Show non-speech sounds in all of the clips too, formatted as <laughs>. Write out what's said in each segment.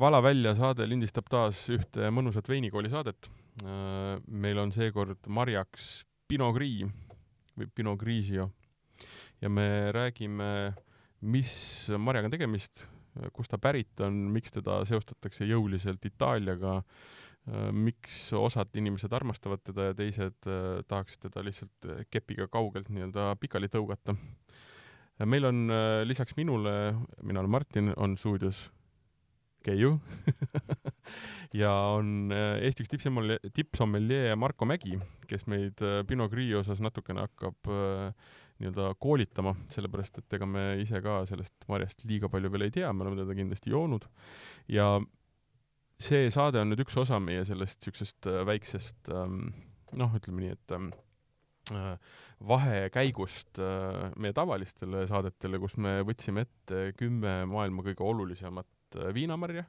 Vala välja saade lindistab taas ühte mõnusat veinikooli saadet. meil on seekord marjaks Pinot Gris või Pinot Grigio ja me räägime, mis marjaga on tegemist, kust ta pärit on, miks teda seostatakse jõuliselt Itaaliaga, miks osad inimesed armastavad teda ja teised tahaks teda lihtsalt kepiga kaugelt nii-öelda pikali tõugata. meil on lisaks minule, mina olen Martin, on stuudios Keiu <laughs> ja on äh, Eesti üks tippsommeljee, tippsommeljee Marko Mägi, kes meid äh, Pinot Gris osas natukene hakkab äh, nii-öelda koolitama, sellepärast et ega me ise ka sellest marjast liiga palju veel ei tea, me oleme teda kindlasti joonud. ja see saade on nüüd üks osa meie sellest niisugusest väiksest ähm, noh, ütleme nii, et ähm, vahekäigust meie tavalistele saadetele, kus me võtsime ette kümme maailma kõige olulisemat tuhat viinamarja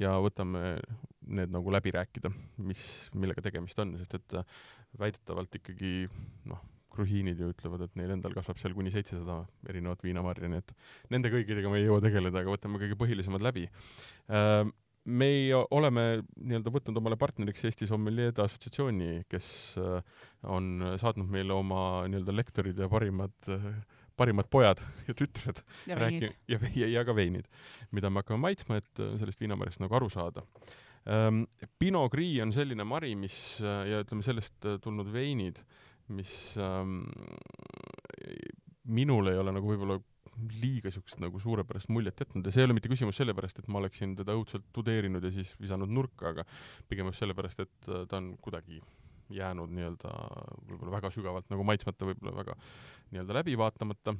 ja võtame need nagu läbi rääkida, mis, millega tegemist on, sest et äh, väidetavalt ikkagi noh, grusiinid ju ütlevad, et neil endal kasvab seal kuni seitsesada erinevat viinamarja, nii et nende kõikidega me ei jõua tegeleda, aga võtame kõige põhilisemad läbi. Äh, me oleme nii-öelda võtnud omale partneriks Eesti Sommeljeede Assotsiatsiooni, kes äh, on saatnud meile oma nii-öelda lektorid ja parimad parimad pojad <laughs> ja tütred ja räägi- ja, ja, ja ka veinid, mida me hakkame maitsma, et äh, sellest viinamarjast nagu aru saada ähm,. Pinot Gris on selline mari, mis äh, ja ütleme, sellest äh, tulnud veinid, mis ähm, minul ei ole nagu võib-olla liiga siukest nagu suurepärast muljet jätnud ja see ei ole mitte küsimus sellepärast, et ma oleksin teda õudselt tudeerinud ja siis visanud nurka, aga pigem just sellepärast, et ta on kuidagi jäänud nii-öelda võib-olla väga sügavalt nagu maitsmata, võib-olla väga nii-öelda läbi vaatamata,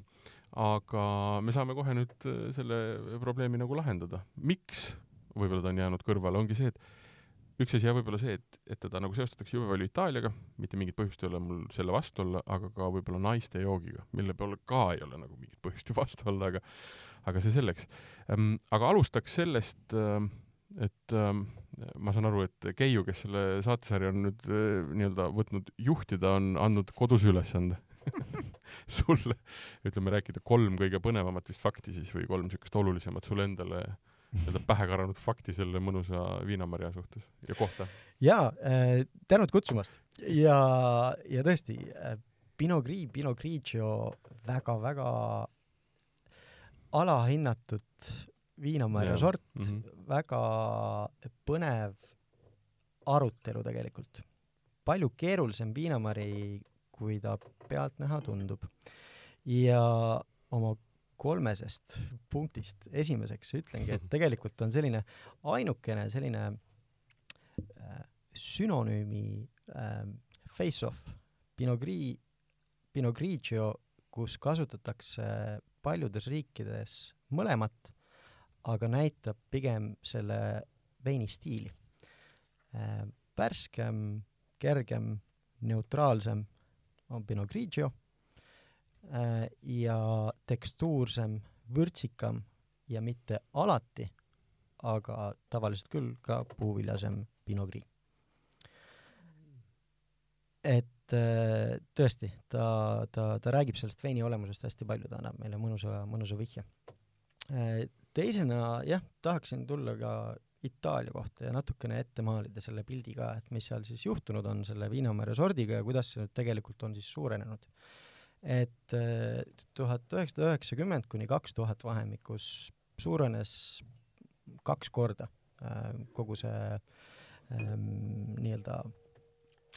aga me saame kohe nüüd äh, selle probleemi nagu lahendada. miks võib-olla ta on jäänud kõrvale, ongi see, et üks asi jah, võib-olla see, et, et teda nagu seostatakse jube palju Itaaliaga, mitte mingit põhjust ei ole mul selle vastu olla, aga ka võib-olla naiste joogiga, mille peale ka ei ole nagu mingit põhjust ju vastu olla, aga aga see selleks. Ehm, aga alustaks sellest, ehm, et ähm, ma saan aru, et Keiu, kes selle saatesarja on nüüd äh, nii-öelda võtnud juhtida, on andnud kodus ülesande <laughs> sulle, ütleme, rääkida kolm kõige põnevamat vist fakti siis või kolm niisugust olulisemat sulle endale nii-öelda pähe karanud fakti selle mõnusa viinamarja suhtes ja kohta. jaa äh,, tänud kutsumast ja, ja tõesti äh,, Pinot Gris, Pinot Grigio väga-väga alahinnatud viinamarja sort mm, -hmm. väga põnev arutelu tegelikult. palju keerulisem viinamari, kui ta pealtnäha tundub. ja oma kolmesest punktist esimeseks ütlengi, et <laughs> tegelikult on selline ainukene selline äh, sünonüümi äh, face-off Pinot Gris, Pinot Grigio, kus kasutatakse paljudes riikides mõlemat aga näitab pigem selle veini stiili. Äh, värskem, kergem, neutraalsem on Pinot Grigio äh, ja tekstuursem, vürtsikam ja mitte alati, aga tavaliselt küll ka puuviljasem Pinot Gris. et äh, tõesti, ta, ta, ta räägib sellest veini olemusest hästi palju, ta annab meile mõnusa, mõnusa vihje teisena jah, tahaksin tulla ka Itaalia kohta ja natukene ette maalida selle pildi ka, et mis seal siis juhtunud on selle viinamarja sordiga ja kuidas see nüüd tegelikult on siis suurenenud. et äh, tuhat üheksasada üheksakümmend kuni kaks tuhat vahemikus suurenes kaks korda äh, kogu see ähm, nii-öelda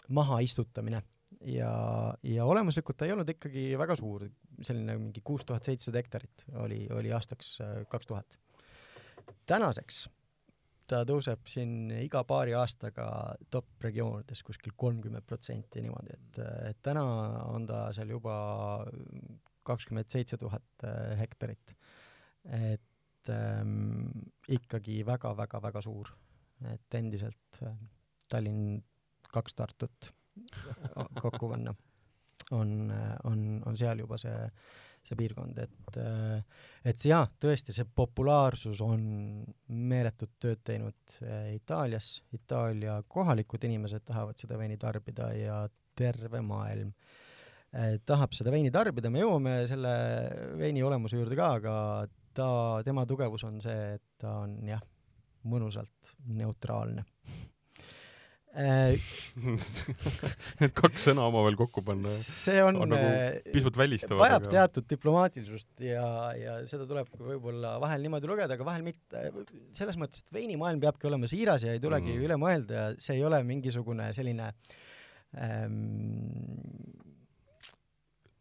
mahaistutamine ja, ja olemuslikult ta ei olnud ikkagi väga suur, selline mingi kuus tuhat seitsesada hektarit oli, oli aastaks äh, kaks tuhat. tänaseks ta tõuseb siin iga paari aastaga top regioonides kuskil kolmkümmend protsenti niimoodi, et, et täna on ta seal juba kakskümmend seitse tuhat äh, hektarit. et ähm, ikkagi väga-väga-väga suur, et endiselt äh, Tallinn kaks Tartut kokku panna, on, on, on seal juba see, see piirkond, et et jaa, tõesti, see populaarsus on meeletut tööd teinud eh, Itaalias, Itaalia kohalikud inimesed tahavad seda veini tarbida ja terve maailm eh, tahab seda veini tarbida, me jõuame selle veini olemuse juurde ka, aga ta, tema tugevus on see, et ta on jah, mõnusalt neutraalne <laughs> Need kaks sõna omavahel kokku panna see on, on nagu äh, pisut välistavad. vajab aga... teatud diplomaatilisust ja, ja seda tuleb võib-olla vahel niimoodi lugeda, aga vahel mitte. selles mõttes, et veinimaailm peabki olema siiras ja ei tulegi mm. üle mõelda ja see ei ole mingisugune selline ähm,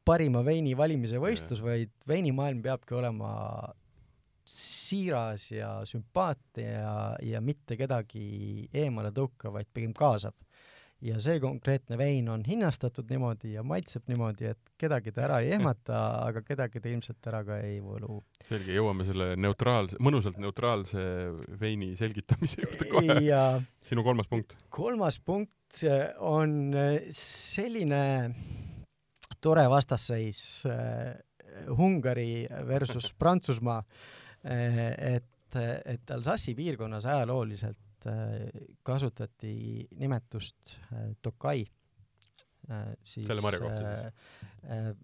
parima veini valimise võistlus, vaid veinimaailm peabki olema siiras ja sümpaatne ja, ja mitte kedagi eemale tõukav, vaid pigem kaasav. ja see konkreetne vein on hinnastatud niimoodi ja maitseb niimoodi, et kedagi ta ära ei ehmata, <laughs> aga kedagi ta ilmselt ära ka ei võlu. selge, jõuame selle neutraalse, mõnusalt neutraalse veini selgitamise juurde kohe. sinu kolmas punkt? kolmas punkt on selline tore vastasseis äh, Ungari versus Prantsusmaa äh,, et, et Alsace'i piirkonnas ajalooliselt äh, kasutati nimetust äh, Tokai siis selle marja kohta siis?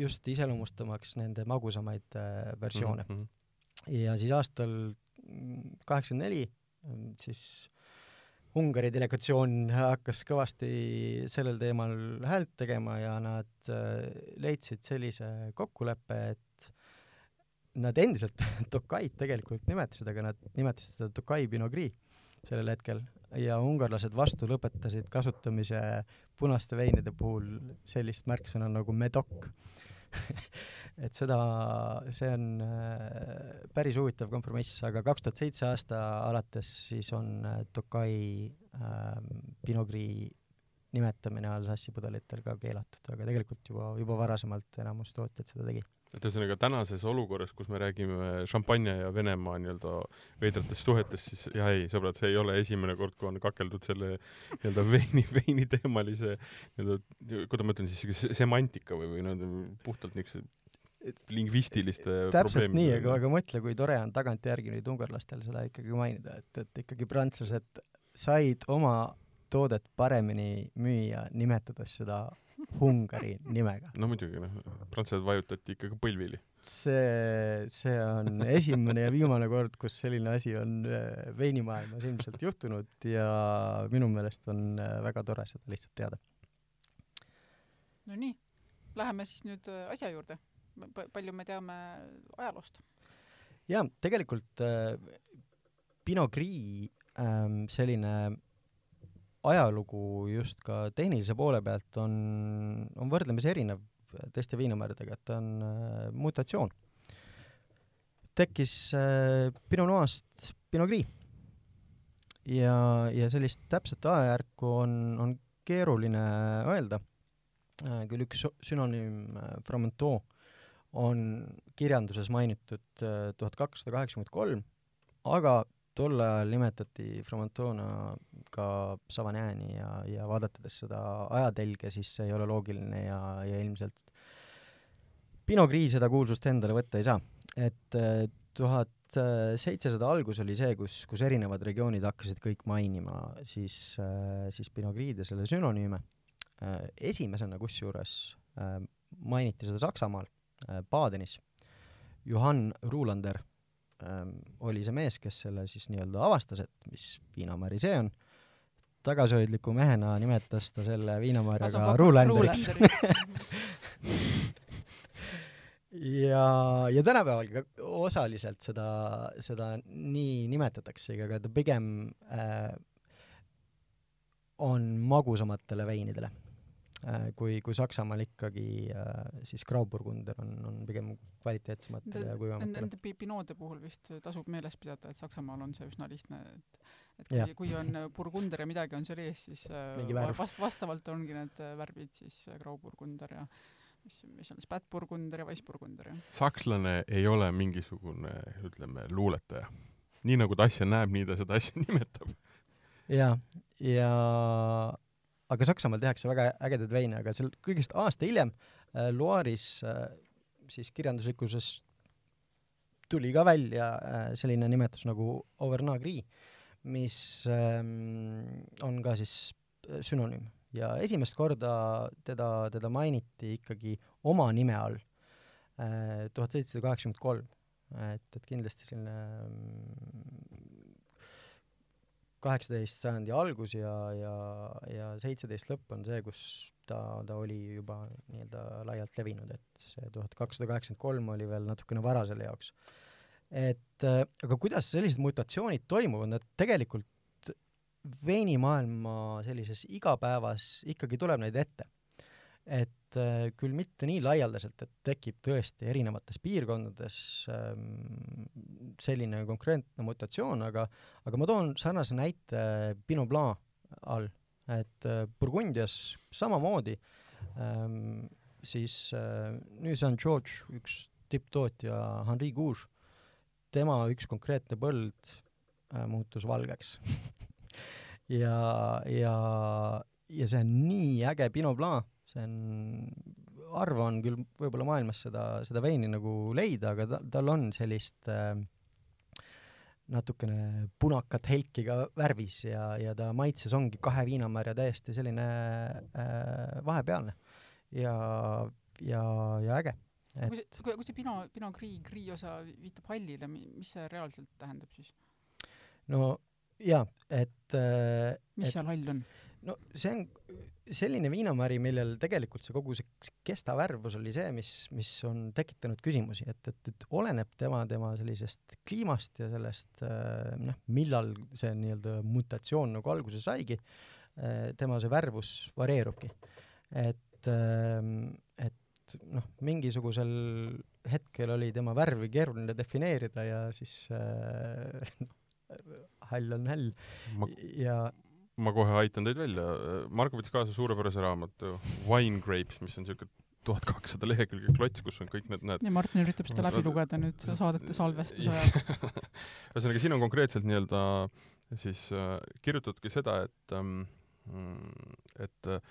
Just iseloomustamaks nende magusamaid versioone mm. -hmm. ja siis aastal kaheksakümmend neli siis Ungari delegatsioon hakkas kõvasti sellel teemal häält tegema ja nad leidsid sellise kokkuleppe, et nad endiselt <laughs> Tokait tegelikult nimetasid, aga nad nimetasid seda Tokai Pinot Gris sellel hetkel. Ja ungarlased vastu lõpetasid kasutamise punaste veinide puhul sellist märksõna nagu medok. <laughs> Et seda, see on äh, päris huvitav kompromiss, aga kaks tuhat seitse aasta alates siis on Tokai äh, Pinot Gris nimetamine Alsace'i pudelitel ka keelatud, aga tegelikult juba, juba varasemalt enamus tootjaid seda tegi et ühesõnaga tänases olukorras, kus me räägime šampanja ja Venemaa nii-öelda veidratest suhetest, siis jah, ei, sõbrad, see ei ole esimene kord, kui on kakeldud selle nii-öelda veini, veiniteemalise nii-öelda, kuidas ma ütlen siis, semantika või, või nii-öelda puhtalt niisuguse lingvistiliste täpselt nii, aga, aga mõtle, kui tore on tagantjärgi nüüd ungarlastel seda ikkagi mainida, et, et ikkagi prantslased said oma toodet paremini müüa, nimetades seda Ungari nimega. no muidugi, noh, prantslased vajutati ikkagi põlvili. see, see on esimene ja viimane kord, kus selline asi on äh, veinimaailmas ilmselt juhtunud ja minu meelest on äh, väga tore seda lihtsalt teada. no nii, läheme siis nüüd äh, asja juurde palju me teame ajaloost? jaa, tegelikult äh, Pinot Gris ähm, selline ajalugu just ka tehnilise poole pealt on, on võrdlemisi erinev teiste viinamärdadega, et ta on äh, mutatsioon. tekkis äh, Pinot Noir'st Pinot Gris. ja, ja sellist täpset ajajärku on, on keeruline öelda äh,, küll üks sünonüüm äh, Fromenteau on kirjanduses mainitud äh, tuhat kakssada kaheksakümmend kolm, aga tol ajal nimetati Fromentona ka Savagne'i ja, ja vaadates seda ajatelge, siis see ei ole loogiline ja, ja ilmselt Pinot Gris seda kuulsust endale võtta ei saa. et äh, tuhat seitsesada algus oli see, kus, kus erinevad regioonid hakkasid kõik mainima siis, äh, siis Pinot Gris'de selle sünonüüme. esimesena kusjuures mainiti seda Saksamaal Badenis. Johann Ruulander ähm, oli see mees, kes selle siis nii-öelda avastas, et mis viinamarja see on. tagasihoidliku mehena nimetas ta selle viinamarjaga Ruulanderiks <laughs> ja, ja tänapäeval ka osaliselt seda, seda nii nimetataksegi, aga ta pigem äh, on magusamatele veinidele kui, kui Saksamaal ikkagi äh, siis Grauburgunder on, on pigem kvaliteetsematele ja kuivamatele. Nende Pinode puhul vist tasub meeles pidada, et Saksamaal on see üsna lihtne, et et kui, <laughs> kui on Burgunder ja midagi on seal ees, siis äh, vast-, vastavalt ongi need värvid siis Grauburgunder ja mis, mis on Spätburgunder ja Weissburgunder, jah. sakslane ei ole mingisugune, ütleme, luuletaja. nii nagu ta asja näeb, nii ta seda asja <laughs> nimetab. jaa, ja, ja aga Saksamaal tehakse väga ägedaid veine, aga seal kõigest aasta hiljem äh, Loire'is äh, siis kirjanduslikkuses tuli ka välja äh, selline nimetus nagu Auvergnat Gris, mis ähm, on ka siis äh, sünonüüm ja esimest korda teda, teda mainiti ikkagi oma nime all äh, tuhat seitsesada kaheksakümmend kolm. et, et kindlasti selline mm, kaheksateist sajandi algus ja, ja, ja seitseteist lõpp on see, kus ta, ta oli juba nii-öelda laialt levinud, et see tuhat kakssada kaheksakümmend kolm oli veel natukene vara selle jaoks. et äh, aga kuidas sellised mutatsioonid toimuvad, nad tegelikult veinimaailma sellises igapäevas ikkagi tuleb neid ette et äh, küll mitte nii laialdaselt, et tekib tõesti erinevates piirkondades ähm, selline konkreetne mutatsioon, aga aga ma toon sarnase näite Pinot Blanc all, et äh, Burgundias samamoodi ähm, siis äh, New St George, üks tipptootja Henri Gouge, tema üks konkreetne põld muutus valgeks. <laughs> Ja, ja, ja see on nii äge Pinot Blanc see on, harva on küll võib-olla maailmas seda, seda veini nagu leida, aga ta, tal on sellist äh, natukene punakat helki ka värvis ja, ja ta maitses ongi kahe viinamarja täiesti selline äh, vahepealne ja, ja, ja äge. Et... kui see, kui see Pinot, Pinot Gris, Gris osa viitab hallile, mis see reaalselt tähendab siis? no jaa, et äh, mis et, seal hall on? No see on selline viinamari, millel tegelikult see kogu see kestavärvus oli see, mis, mis on tekitanud küsimusi, et, et, et oleneb tema, tema sellisest kliimast ja sellest äh, noh, millal see nii-öelda mutatsioon nagu alguse saigi, äh, tema see värvus varieerubki. et, ähm, et noh, mingisugusel hetkel oli tema värvi keeruline defineerida ja siis äh, <laughs> hall on hall ma... ja ma kohe aitan teid välja. Margo võttis kaasa suurepärase raamatu Wine Grapes, mis on niisugune tuhat kakssada lehekülge klots, kus on kõik need, näed. ja Martin üritab seda läbi lugeda nüüd saadete salvestuse ajal. <laughs> ühesõnaga, siin on konkreetselt nii-öelda siis äh, kirjutatudki seda, et ähm, et äh,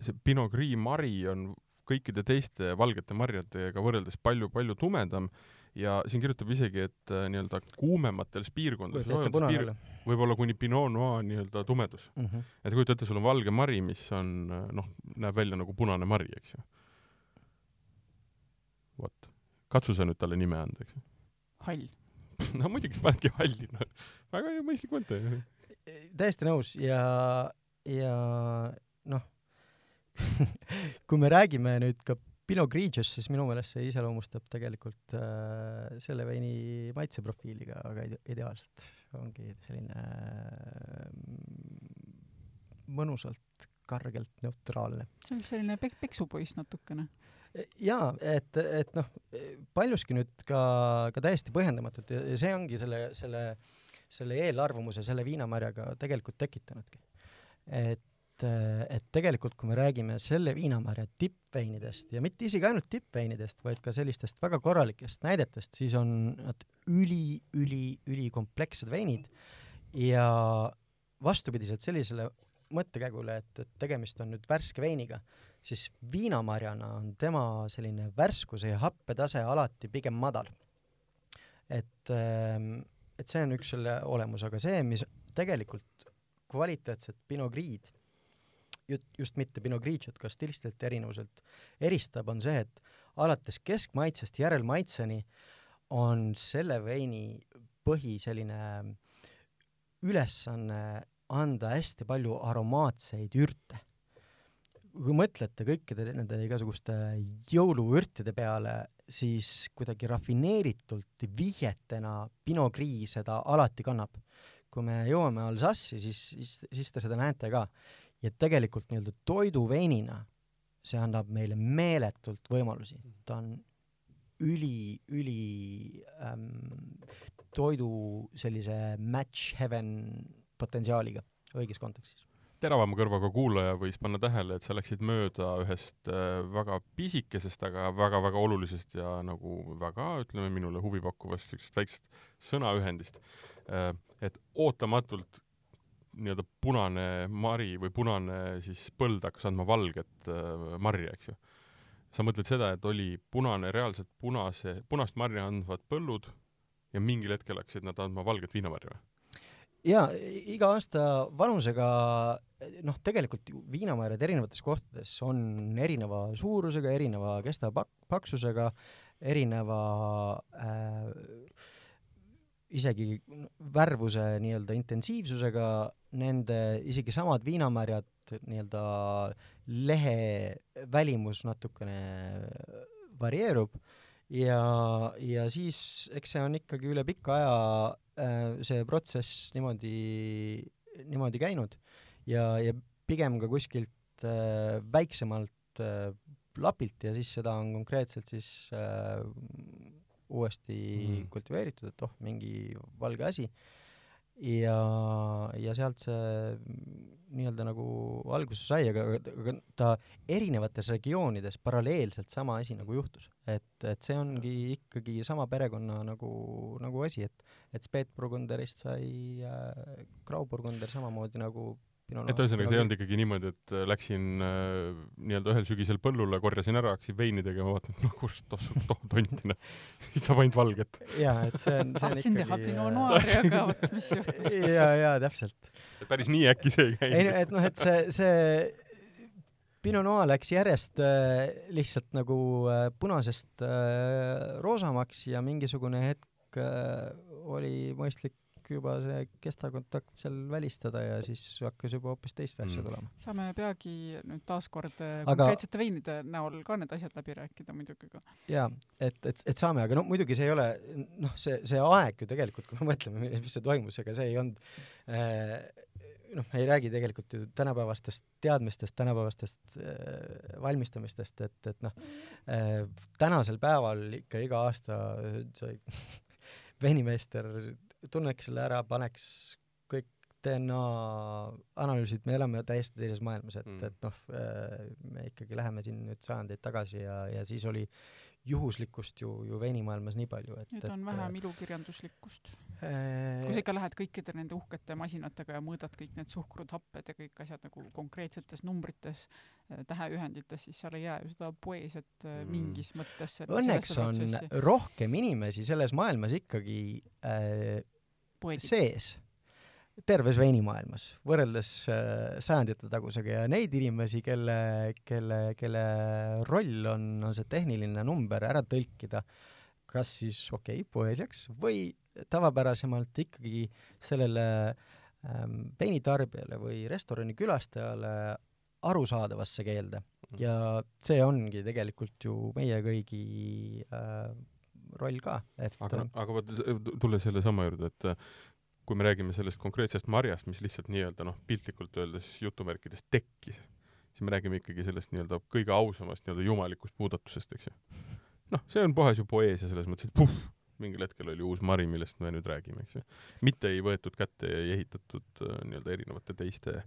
see Pinot Gris mari on kõikide teiste valgete marjadega võrreldes palju-palju tumedam ja siin kirjutab isegi, et äh, nii-öelda kuumemates piirkondades piir, võib-olla kuni Pinot Noir nii-öelda tumedus mm. -hmm. et kujuta ette, sul on valge mari, mis on äh, noh, näeb välja nagu punane mari, eks ju. vot, katsu sa nüüd talle nime anda, eks ju. hall <laughs> no muidugi, sa panedki halli, noh. väga mõistlik mõte. täiesti nõus ja, ja noh <laughs> kui me räägime nüüd ka Pinot Grigio's, siis minu meelest see iseloomustab tegelikult äh, selle veini maitseprofiiliga väga ide ideaalselt. ongi selline äh, mõnusalt kargelt neutraalne. see on selline pek-, peksupoiss natukene. E, jaa, et, et noh, paljuski nüüd ka, ka täiesti põhjendamatult ja see ongi selle, selle, selle eelarvamuse selle viinamarjaga tegelikult tekitanudki. et et, tegelikult, kui me räägime selle viinamarja tippveinidest ja mitte isegi ainult tippveinidest, vaid ka sellistest väga korralikest näidetest, siis on nad üli, üli, ülikomplekssed veinid ja vastupidiselt sellisele mõttekäigule, et, et tegemist on nüüd värske veiniga, siis viinamarjana on tema selline värskuse ja happetase alati pigem madal. et, ehm, et see on üks selle olemus, aga see, mis tegelikult kvaliteetset Pinot Gris'd just, just mitte Pinot Grigiot ka stilistelt erinevuselt eristab, on see, et alates keskmaitsest järelmaitseni on selle veini põhi selline ülesanne anda hästi palju aromaatseid ürte. kui mõtlete kõikide nende igasuguste jõuluürtide peale, siis kuidagi rafineeritult vihjetena Pinot Gris seda alati kannab. kui me jõuame Alsace'i, siis, siis, siis te seda näete ka ja tegelikult nii-öelda toiduveinina see annab meile meeletult võimalusi, ta on üli, üli ähm, toidu sellise match heaven potentsiaaliga õiges kontekstis. teravama kõrvaga kuulaja võis panna tähele, et sa läksid mööda ühest äh, väga pisikesest, aga väga-väga olulisest ja nagu väga, ütleme, minule huvipakkuvast sellisest väiksest sõnaühendist äh,. et ootamatult nii-öelda punane mari või punane siis põld hakkas andma valget äh, marja, eks ju. sa mõtled seda, et oli punane, reaalselt punase, punast marja andvad põllud ja mingil hetkel hakkasid nad andma valget viinamarja või? jaa, iga aasta vanusega noh, tegelikult viinamarjad erinevates kohtades on erineva suurusega, erineva kestava pak-, paksusega, erineva äh, isegi värvuse nii-öelda intensiivsusega nende isegi samad viinamarjad nii-öelda lehe välimus natukene varieerub. Ja, ja siis eks see on ikkagi üle pika aja äh, see protsess niimoodi, niimoodi käinud. Ja, ja pigem ka kuskilt äh, väiksemalt äh, lapilt ja siis seda on konkreetselt siis äh, uuesti mm. kultiveeritud, et oh, mingi valge asi. ja, ja sealt see nii-öelda nagu alguse sai, aga, aga ta erinevates regioonides paralleelselt sama asi nagu juhtus. et, et see ongi ikkagi sama perekonna nagu, nagu asi, et, et Spetburgunderist sai äh, Grauburgunder samamoodi nagu et ühesõnaga, see ei olnud ikkagi niimoodi, et äh, läksin äh, nii-öelda ühel sügisel põllule, korjasin ära, hakkasin veini tegema, vaatan, noh, kust tossub toh tonti, noh. <laughs> siis saab ainult valget. jaa, et see on, see on tahtsin teha Pinot Noiri, aga <laughs> vot mis juhtus. jaa, jaa, täpselt. päris nii äkki see ei käinud. ei, et noh, et see, see Pinot Noir läks järjest äh, lihtsalt nagu äh, punasest äh, roosamaks ja mingisugune hetk äh, oli mõistlik juba see kestakontakt seal välistada ja siis hakkas juba hoopis teist asja mm. tulema. saame peagi nüüd taaskord äh, aga... konkreetsete veinide näol ka need asjad läbi rääkida muidugi ka. jaa, et, et, et saame, aga no muidugi see ei ole, noh, see, see aeg ju tegelikult, kui me mõtleme, mis see toimus, ega see ei olnud äh, noh, ei räägi tegelikult ju tänapäevastest teadmistest, tänapäevastest äh, valmistamistest, et, et noh äh,, tänasel päeval ikka iga aasta sai <laughs> veinimeister tunneks selle ära, paneks kõik DNA analüüsid, me elame täiesti teises maailmas, et mm., et noh, äh, me ikkagi läheme siin nüüd sajandeid tagasi ja, ja siis oli juhuslikkust ju, ju veinimaailmas nii palju, et nüüd on vähem äh, ilukirjanduslikkust äh,. kui sa ikka lähed kõikide nende uhkete masinatega ja mõõdad kõik need suhkrud, happed ja kõik asjad nagu konkreetsetes numbrites, äh, täheühendites, siis seal ei jää ju seda poeesiat mm. mingis mõttes õnneks on protsessi. rohkem inimesi selles maailmas ikkagi äh, Poedid. sees terves veinimaailmas, võrreldes äh, sajandite tagusega ja neid inimesi, kelle, kelle, kelle roll on, on see tehniline number ära tõlkida, kas siis okei okay,, poeesiaks või tavapärasemalt ikkagi sellele ähm, veinitarbijale või restorani külastajale arusaadavasse keelde. Mhm. ja see ongi tegelikult ju meie kõigi äh, roll ka, et aga, aga vot tulles sellesama juurde, et äh, kui me räägime sellest konkreetsest marjast, mis lihtsalt nii-öelda noh, piltlikult öeldes jutumärkides tekkis, siis me räägime ikkagi sellest nii-öelda kõige ausamast nii-öelda jumalikust muudatusest, eks ju. noh, see on puhas ju poeesia selles mõttes, et puh, mingil hetkel oli uus mari, millest me nüüd räägime, eks ju. mitte ei võetud kätte ja ei ehitatud äh, nii-öelda erinevate teiste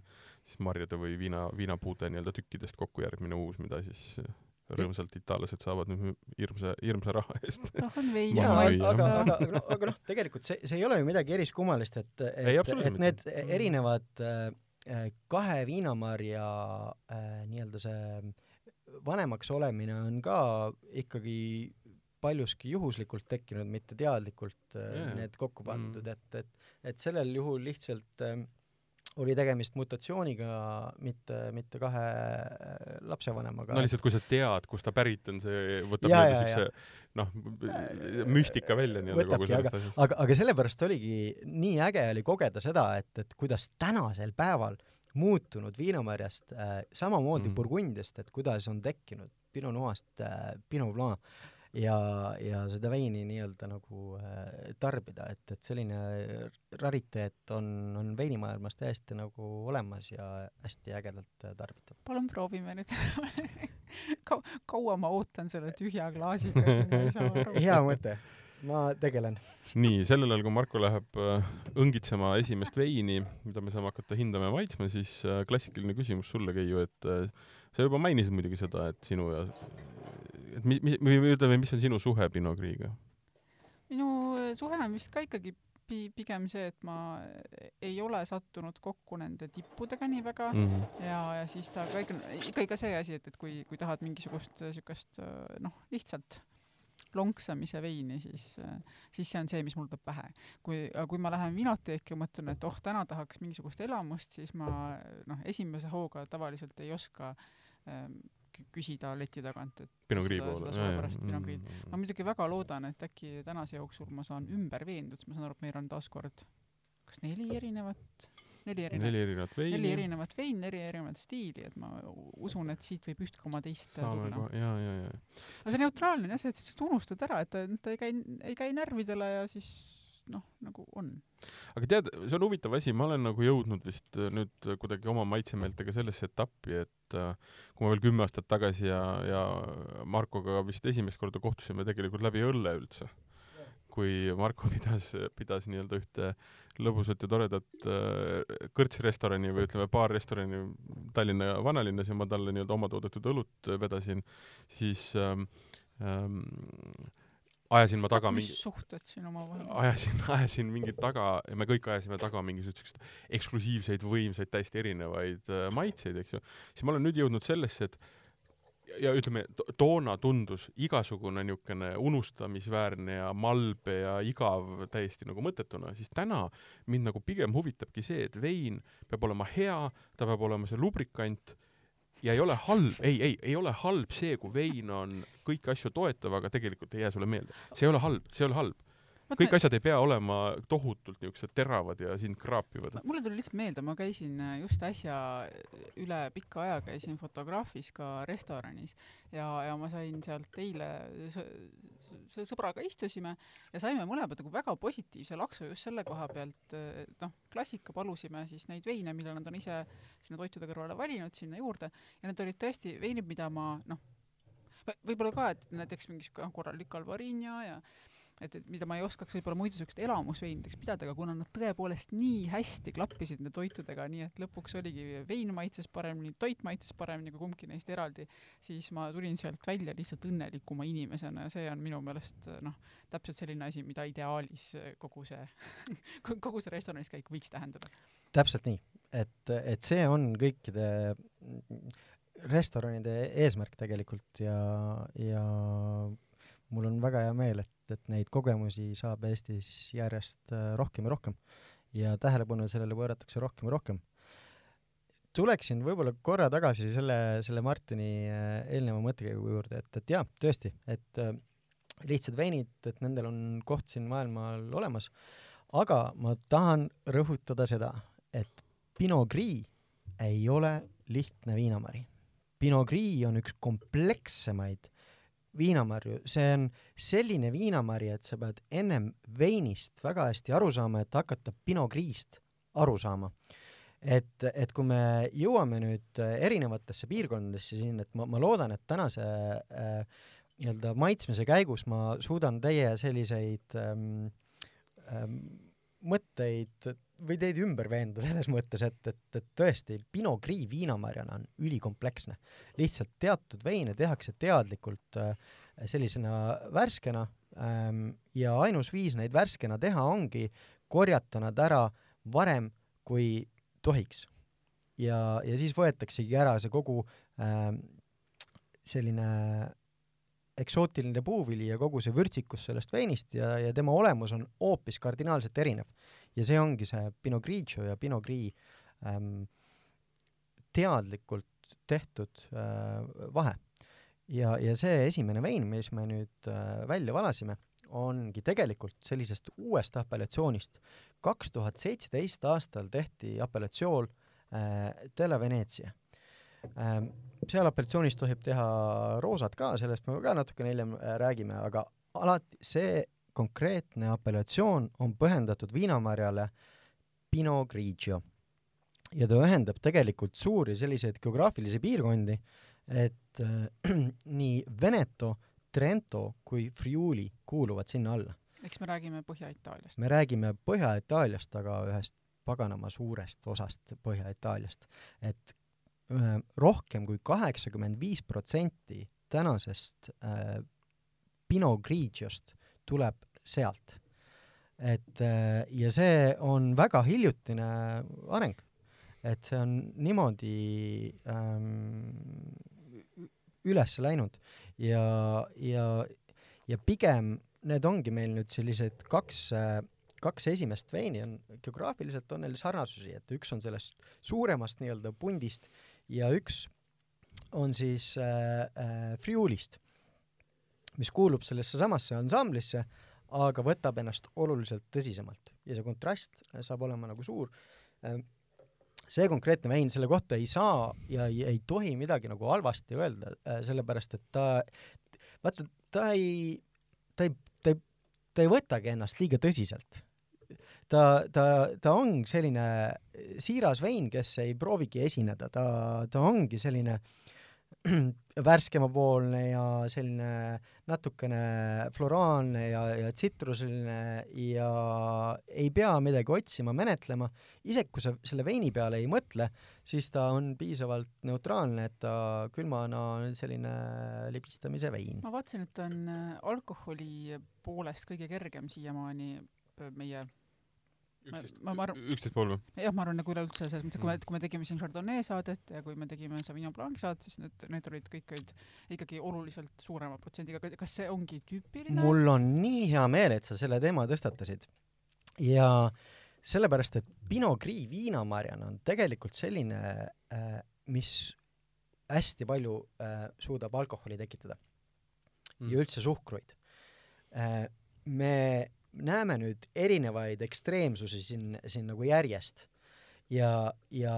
siis marjade või viina, viinapuude nii-öelda tükkidest kokku järgmine uus, mida siis äh, rõõmsalt itaallased saavad nüüd hirmsa, hirmsa raha eest. <laughs> tahan veini maitsta. aga, aga, aga noh, aga noh, tegelikult see, see ei ole ju midagi eriskummalist, et, et, et need mitte. erinevad äh, kahe viinamarja äh, nii-öelda see vanemaks olemine on ka ikkagi paljuski juhuslikult tekkinud, mitte teadlikult äh, yeah. need kokku pandud mm., et, et, et sellel juhul lihtsalt äh, oli tegemist mutatsiooniga, mitte, mitte kahe äh, lapsevanemaga. no lihtsalt, kui sa tead, kust ta pärit on, see võtab nii-öelda siukse noh, müstika välja nii-öelda kogu sellest asjast. aga, aga sellepärast oligi nii äge oli kogeda seda, et, et kuidas tänasel päeval muutunud viinamarjast äh,, samamoodi mm. Burgundiast, et kuidas on tekkinud Pinot Noir'st äh, Pinot Blanc ja, ja seda veini nii-öelda nagu äh, tarbida, et, et selline rariteet on, on veinimaailmas täiesti nagu olemas ja hästi ägedalt äh, tarbitav. palun proovime nüüd <laughs> Kau-, kaua ma ootan selle tühja klaasiga siin, ma ei saa aru. <laughs> hea mõte ma tegelen. nii, sellel ajal, kui Marko läheb äh, õngitsema esimest veini, mida me saame hakata hindama ja maitsma, siis äh, klassikaline küsimus sulle, Keiu, et sa juba mainisid muidugi seda, et sinu ja et mi-, mi-, või ütleme, mis on sinu suhe Pinot Grig'iga? minu suhe on vist ka ikkagi pi-, pigem see, et ma ei ole sattunud kokku nende tippudega nii väga mm -hmm. ja, ja siis ta ka ikka, ikka, ikka see asi, et, et kui, kui tahad mingisugust niisugust noh, lihtsalt lonksamise veini, siis, siis see on see, mis mul tuleb pähe. kui, kui ma lähen vinoteeki ja mõtlen, et oh, täna tahaks mingisugust elamust, siis ma noh, esimese hooga tavaliselt ei oska ähm, küsida leti tagant, et Pinot Gris poole. seda suurepärast Pinot Gris. ma muidugi väga loodan, et äkki tänase jooksul ma saan ümber veendud, sest ma saan aru, et meil on taaskord kas neli erinevat neli erinevat, neli erinevat veini. neli erinevat veini, neli erinevat stiili, et ma usun, et siit võib üht koma teist Saame tulla. ja, ja, ja. aga see neutraalne on jah, see, et sa lihtsalt unustad ära, et ta, ta ei käi, ei käi närvidele ja siis noh, nagu on. aga tead, see on huvitav asi, ma olen nagu jõudnud vist äh, nüüd kuidagi oma maitsemeeltega sellesse etappi, et äh, kui ma veel kümme aastat tagasi ja, ja Markoga vist esimest korda kohtusime tegelikult läbi õlle üldse kui Marko pidas, pidas nii-öelda ühte lõbusat ja toredat äh, kõrtsrestorani või ütleme, baarrestorani Tallinna vanalinnas ja ma talle nii-öelda oma toodetud õlut vedasin, siis ähm, ähm, ajasin ma taga mingi suhted siin omavahel? ajasin, <laughs> ajasin mingit taga, me kõik ajasime taga mingisuguseid eksklusiivseid, võimsaid, täiesti erinevaid äh, maitseid, eks ju, siis ma olen nüüd jõudnud sellesse, et ja ütleme, toona tundus igasugune niisugune unustamisväärne ja malbe ja igav täiesti nagu mõttetuna, siis täna mind nagu pigem huvitabki see, et vein peab olema hea, ta peab olema see lubrikant ja ei ole halb, ei, ei, ei ole halb see, kui vein on kõiki asju toetav, aga tegelikult ei jää sulle meelde. see ei ole halb, see ei ole halb kõik asjad ei pea olema tohutult niisugused teravad ja sind kraapivad. mulle tuli lihtsalt meelde, ma käisin äh, just äsja äh, üle pika aja käisin fotograafis ka restoranis ja, ja ma sain sealt eile see sõbraga istusime ja saime mõlemad nagu väga positiivse laksu just selle koha pealt, noh, klassika palusime siis neid veine, mille nad on ise sinna toitude kõrvale valinud sinna juurde ja need olid tõesti veinid, mida ma noh, võib-olla ka, et näiteks mingi siuke korralik Alvarinho ja et, et mida ma ei oskaks võib-olla muidu siukest elamusveinideks pidada, aga kuna nad tõepoolest nii hästi klappisid nende toitudega, nii et lõpuks oligi vein maitses paremini, toit maitses paremini kui kumbki neist eraldi, siis ma tulin sealt välja lihtsalt õnnelikuma inimesena ja see on minu meelest noh, täpselt selline asi, mida ideaalis kogu see <laughs> kogu see restoranis käik võiks tähendada. täpselt nii, et, et see on kõikide restoranide eesmärk tegelikult ja, ja mul on väga hea meel, et, et neid kogemusi saab Eestis järjest äh, rohkem ja rohkem ja tähelepanu sellele pööratakse rohkem ja rohkem. tuleksin võib-olla korra tagasi selle, selle Martini äh, eelneva mõttekäigu juurde, et, et jaa, tõesti, et äh, lihtsad veinid, et nendel on koht siin maailmal olemas, aga ma tahan rõhutada seda, et Pinot Gris ei ole lihtne viinamari. Pinot Gris on üks komplekssemaid viinamarju, see on selline viinamari, et sa pead ennem veinist väga hästi aru saama, et hakata Pinot Gris'ist aru saama. et, et kui me jõuame nüüd äh, erinevatesse piirkondadesse siin, et ma, ma loodan, et tänase äh, nii-öelda maitsmise käigus ma suudan teie selliseid ähm, ähm, mõtteid või teid ümber veenda selles mõttes, et, et, et tõesti, Pinot Gris viinamarjana on ülikompleksne. lihtsalt teatud veine tehakse teadlikult äh, sellisena värskena ähm, ja ainus viis neid värskena teha ongi korjata nad ära varem, kui tohiks. ja, ja siis võetaksegi ära see kogu ähm, selline eksootiline puuvili ja kogu see vürtsikus sellest veinist ja, ja tema olemus on hoopis kardinaalselt erinev ja see ongi see Pinot Grigio ja Pinot Gris ähm, teadlikult tehtud äh, vahe. ja, ja see esimene vein, mis me nüüd äh, välja valasime, ongi tegelikult sellisest uuest apellatsioonist. kaks tuhat seitseteist aastal tehti apellatsioon äh, Della Venezia ähm,. seal apellatsioonis tohib teha roosat ka, sellest me ka natukene hiljem äh, räägime, aga alati see konkreetne apellatsioon on pühendatud viinamarjale Pinot Grigio ja ta ühendab tegelikult suuri selliseid geograafilisi piirkondi, et äh, <clears throat> nii Veneto, Trento kui Friuli kuuluvad sinna alla. eks me räägime Põhja-Itaaliast? me räägime Põhja-Itaaliast, aga ühest paganama suurest osast Põhja-Itaaliast. et äh, rohkem kui kaheksakümmend viis protsenti tänasest äh, Pinot Grigiost tuleb sealt. et äh, ja see on väga hiljutine areng. et see on niimoodi ähm, üles läinud ja, ja, ja pigem need ongi meil nüüd sellised kaks äh, kaks esimest veini on, geograafiliselt on neil sarnasusi, et üks on sellest suuremast nii-öelda pundist ja üks on siis äh, äh, Friulist, mis kuulub sellesse samasse ansamblisse, aga võtab ennast oluliselt tõsisemalt. Ja see kontrast saab olema nagu suur. Äh, see konkreetne vein, selle kohta ei saa ja ei, ei tohi midagi nagu halvasti öelda, äh, sellepärast et ta, vaata, ta ei, ta ei, ta ei, ta ei võtagi ennast liiga tõsiselt. ta, ta, ta on selline siiras vein, kes ei proovigi esineda, ta, ta ongi selline <clears throat> värskemapoolne ja selline natukene floraalne ja, ja tsitruseline ja ei pea midagi otsima, menetlema, isegi kui sa selle veini peale ei mõtle, siis ta on piisavalt neutraalne, et ta külmana on selline libistamise vein. ma vaatasin, et on äh, alkoholi poolest kõige kergem siiamaani äh, meie üksteist pool või? jah, ma arvan, nagu üleüldse selles mõttes, et kui me, kui me tegime siin Chardonnay saadet ja kui me tegime Sauvignon Blanc saadet, siis need, need olid kõik olid ikkagi oluliselt suurema protsendiga, kas see ongi tüüpiline? mul on nii hea meel, et sa selle teema tõstatasid. ja sellepärast, et Pinot Gris viinamarjana on tegelikult selline, äh, mis hästi palju äh, suudab alkoholi tekitada mm. ja üldse suhkruid. Äh, me näeme nüüd erinevaid ekstreemsusi siin, siin nagu järjest ja, ja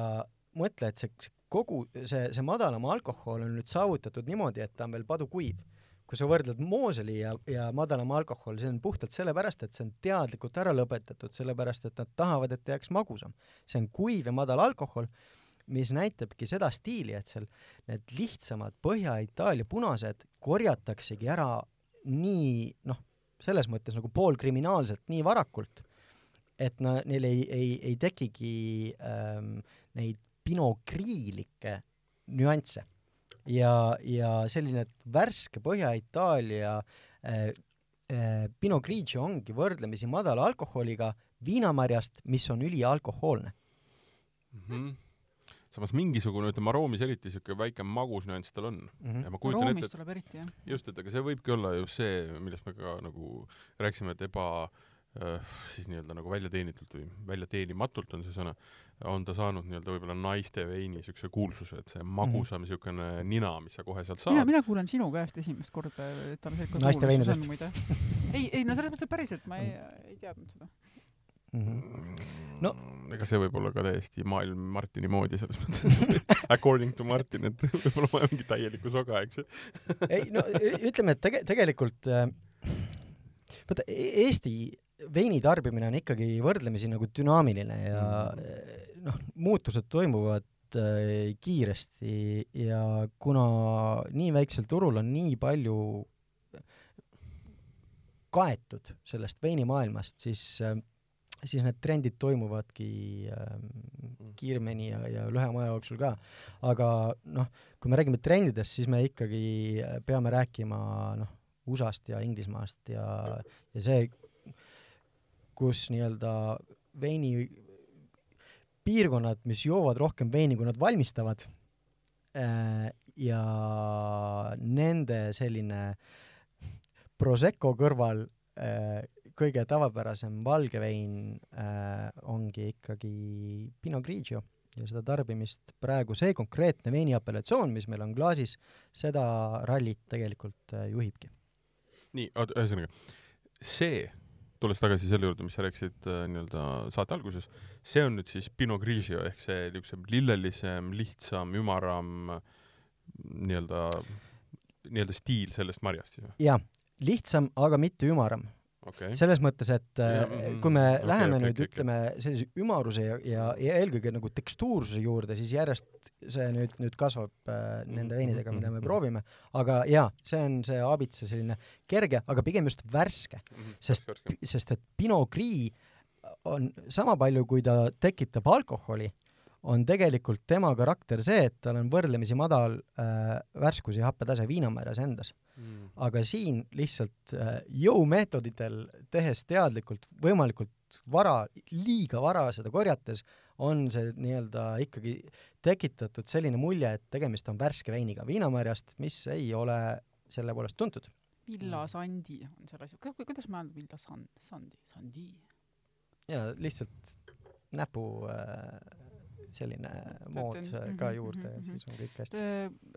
mõtle, et see, see kogu see, see madalam alkohol on nüüd saavutatud niimoodi, et ta on veel padukuiv. kui sa võrdled Moseli ja, ja madalama alkohol, see on puhtalt sellepärast, et see on teadlikult ära lõpetatud, sellepärast et nad tahavad, et jääks magusam. see on kuiv ja madal alkohol, mis näitabki seda stiili, et seal need lihtsamad Põhja-Itaalia punased korjataksegi ära nii noh, selles mõttes nagu poolkriminaalselt nii varakult, et na-, neil ei, ei, ei tekigi ähm, neid pinokriilikke nüansse. ja, ja selline värske Põhja-Itaalia äh, äh, Pinot Grigio ongi võrdlemisi madala alkoholiga viinamarjast, mis on ülialkohoolne mm. -hmm samas mingisugune, ütleme aroomis eriti niisugune väike magus nüanss tal on mm. -hmm. ja ma kujutan aroomis ette, et tuleb eriti, jah. just, et aga see võibki olla just see, millest me ka nagu rääkisime, et eba äh, siis nii-öelda nagu välja teenitult või välja teenimatult on see sõna, on ta saanud nii-öelda võib-olla naiste veini niisuguse kuulsuse, et see magusam niisugune mm -hmm. nina, mis sa kohe sealt saad. mina, mina kuulen sinu käest esimest korda, et tal selline naiste veinudest. ei, ei no selles mõttes, et päriselt ma ei, ei teadnud seda mm. -hmm. no ega see võib olla ka täiesti maailm Martini moodi selles mõttes <laughs> according to Martin, et <laughs> võib-olla ma olengi täielikku soga, eks ju <laughs> ei no ütleme, et tege-, tegelikult äh, vaata e-, Eesti veini tarbimine on ikkagi võrdlemisi nagu dünaamiline ja mm. noh, muutused toimuvad äh, kiiresti ja kuna nii väiksel turul on nii palju kaetud sellest veinimaailmast, siis äh, siis need trendid toimuvadki mm. kiiremini ja, ja lühema aja jooksul ka. aga noh, kui me räägime trendidest, siis me ikkagi äh, peame rääkima noh, USA-st ja Inglismaast ja, ja see, kus nii-öelda veini piirkonnad, mis joovad rohkem veini, kui nad valmistavad äh,, ja nende selline Prosecco kõrval äh, kõige tavapärasem valge vein äh, ongi ikkagi Pinot Grigio ja seda tarbimist praegu see konkreetne veiniapellatsioon, mis meil on klaasis, seda rallit tegelikult äh, juhibki. nii, oota, ühesõnaga, see, tulles tagasi selle juurde, mis sa rääkisid äh, nii-öelda saate alguses, see on nüüd siis Pinot Grigio ehk see niisugusem lillelisem, lihtsam, ümaram nii-öelda, nii-öelda stiil sellest marjast siis või? jah, lihtsam, aga mitte ümaram okay.. selles mõttes, et ja, mm, kui me okay, läheme okay, nüüd okay, ütleme sellise ümaruse ja, ja, ja eelkõige nagu tekstuursuse juurde, siis järjest see nüüd, nüüd kasvab äh, nende veinidega, mida me proovime, aga jaa, see on see aabitsa selline kerge, aga pigem just värske. Mm, -hmm, sest, sest et Pinot Gris on sama palju, kui ta tekitab alkoholi, on tegelikult tema karakter see, et tal on võrdlemisi madal äh, värskus ja happetase viinamarjas endas mm.. aga siin lihtsalt äh, jõumeetoditel, tehes teadlikult võimalikult vara, liiga vara seda korjates, on see nii-öelda ikkagi tekitatud selline mulje, et tegemist on värske veiniga viinamarjast, mis ei ole selle poolest tuntud. villasandi on selle asi, kuidas ma ütlen villasand, sandi, sandi? jaa, lihtsalt näpu äh, selline mood ka mhm, juurde ja siis on kõik hästi.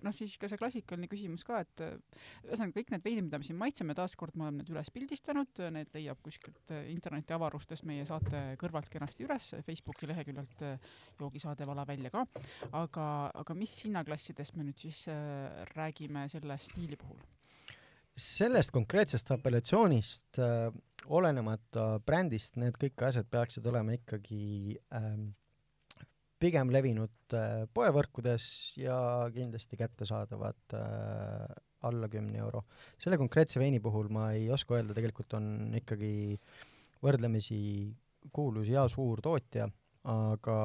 noh, siis ka see klassikaline küsimus ka, et ühesõnaga kõik need veinid, mida me siin maitseme, taaskord me oleme need üles pildistanud, need leiab kuskilt interneti avarustest meie saate kõrvalt kenasti üles, Facebooki leheküljelt joogisaade Vala välja ka, aga, aga mis hinnaklassidest me nüüd siis räägime selle stiili puhul? sellest konkreetsest apellatsioonist äh, olenemata brändist, need kõik asjad peaksid olema ikkagi ähm, pigem levinud äh, poevõrkudes ja kindlasti kättesaadavad äh, alla kümne euro. selle konkreetse veini puhul ma ei oska öelda, tegelikult on ikkagi võrdlemisi kuulus ja suur tootja, aga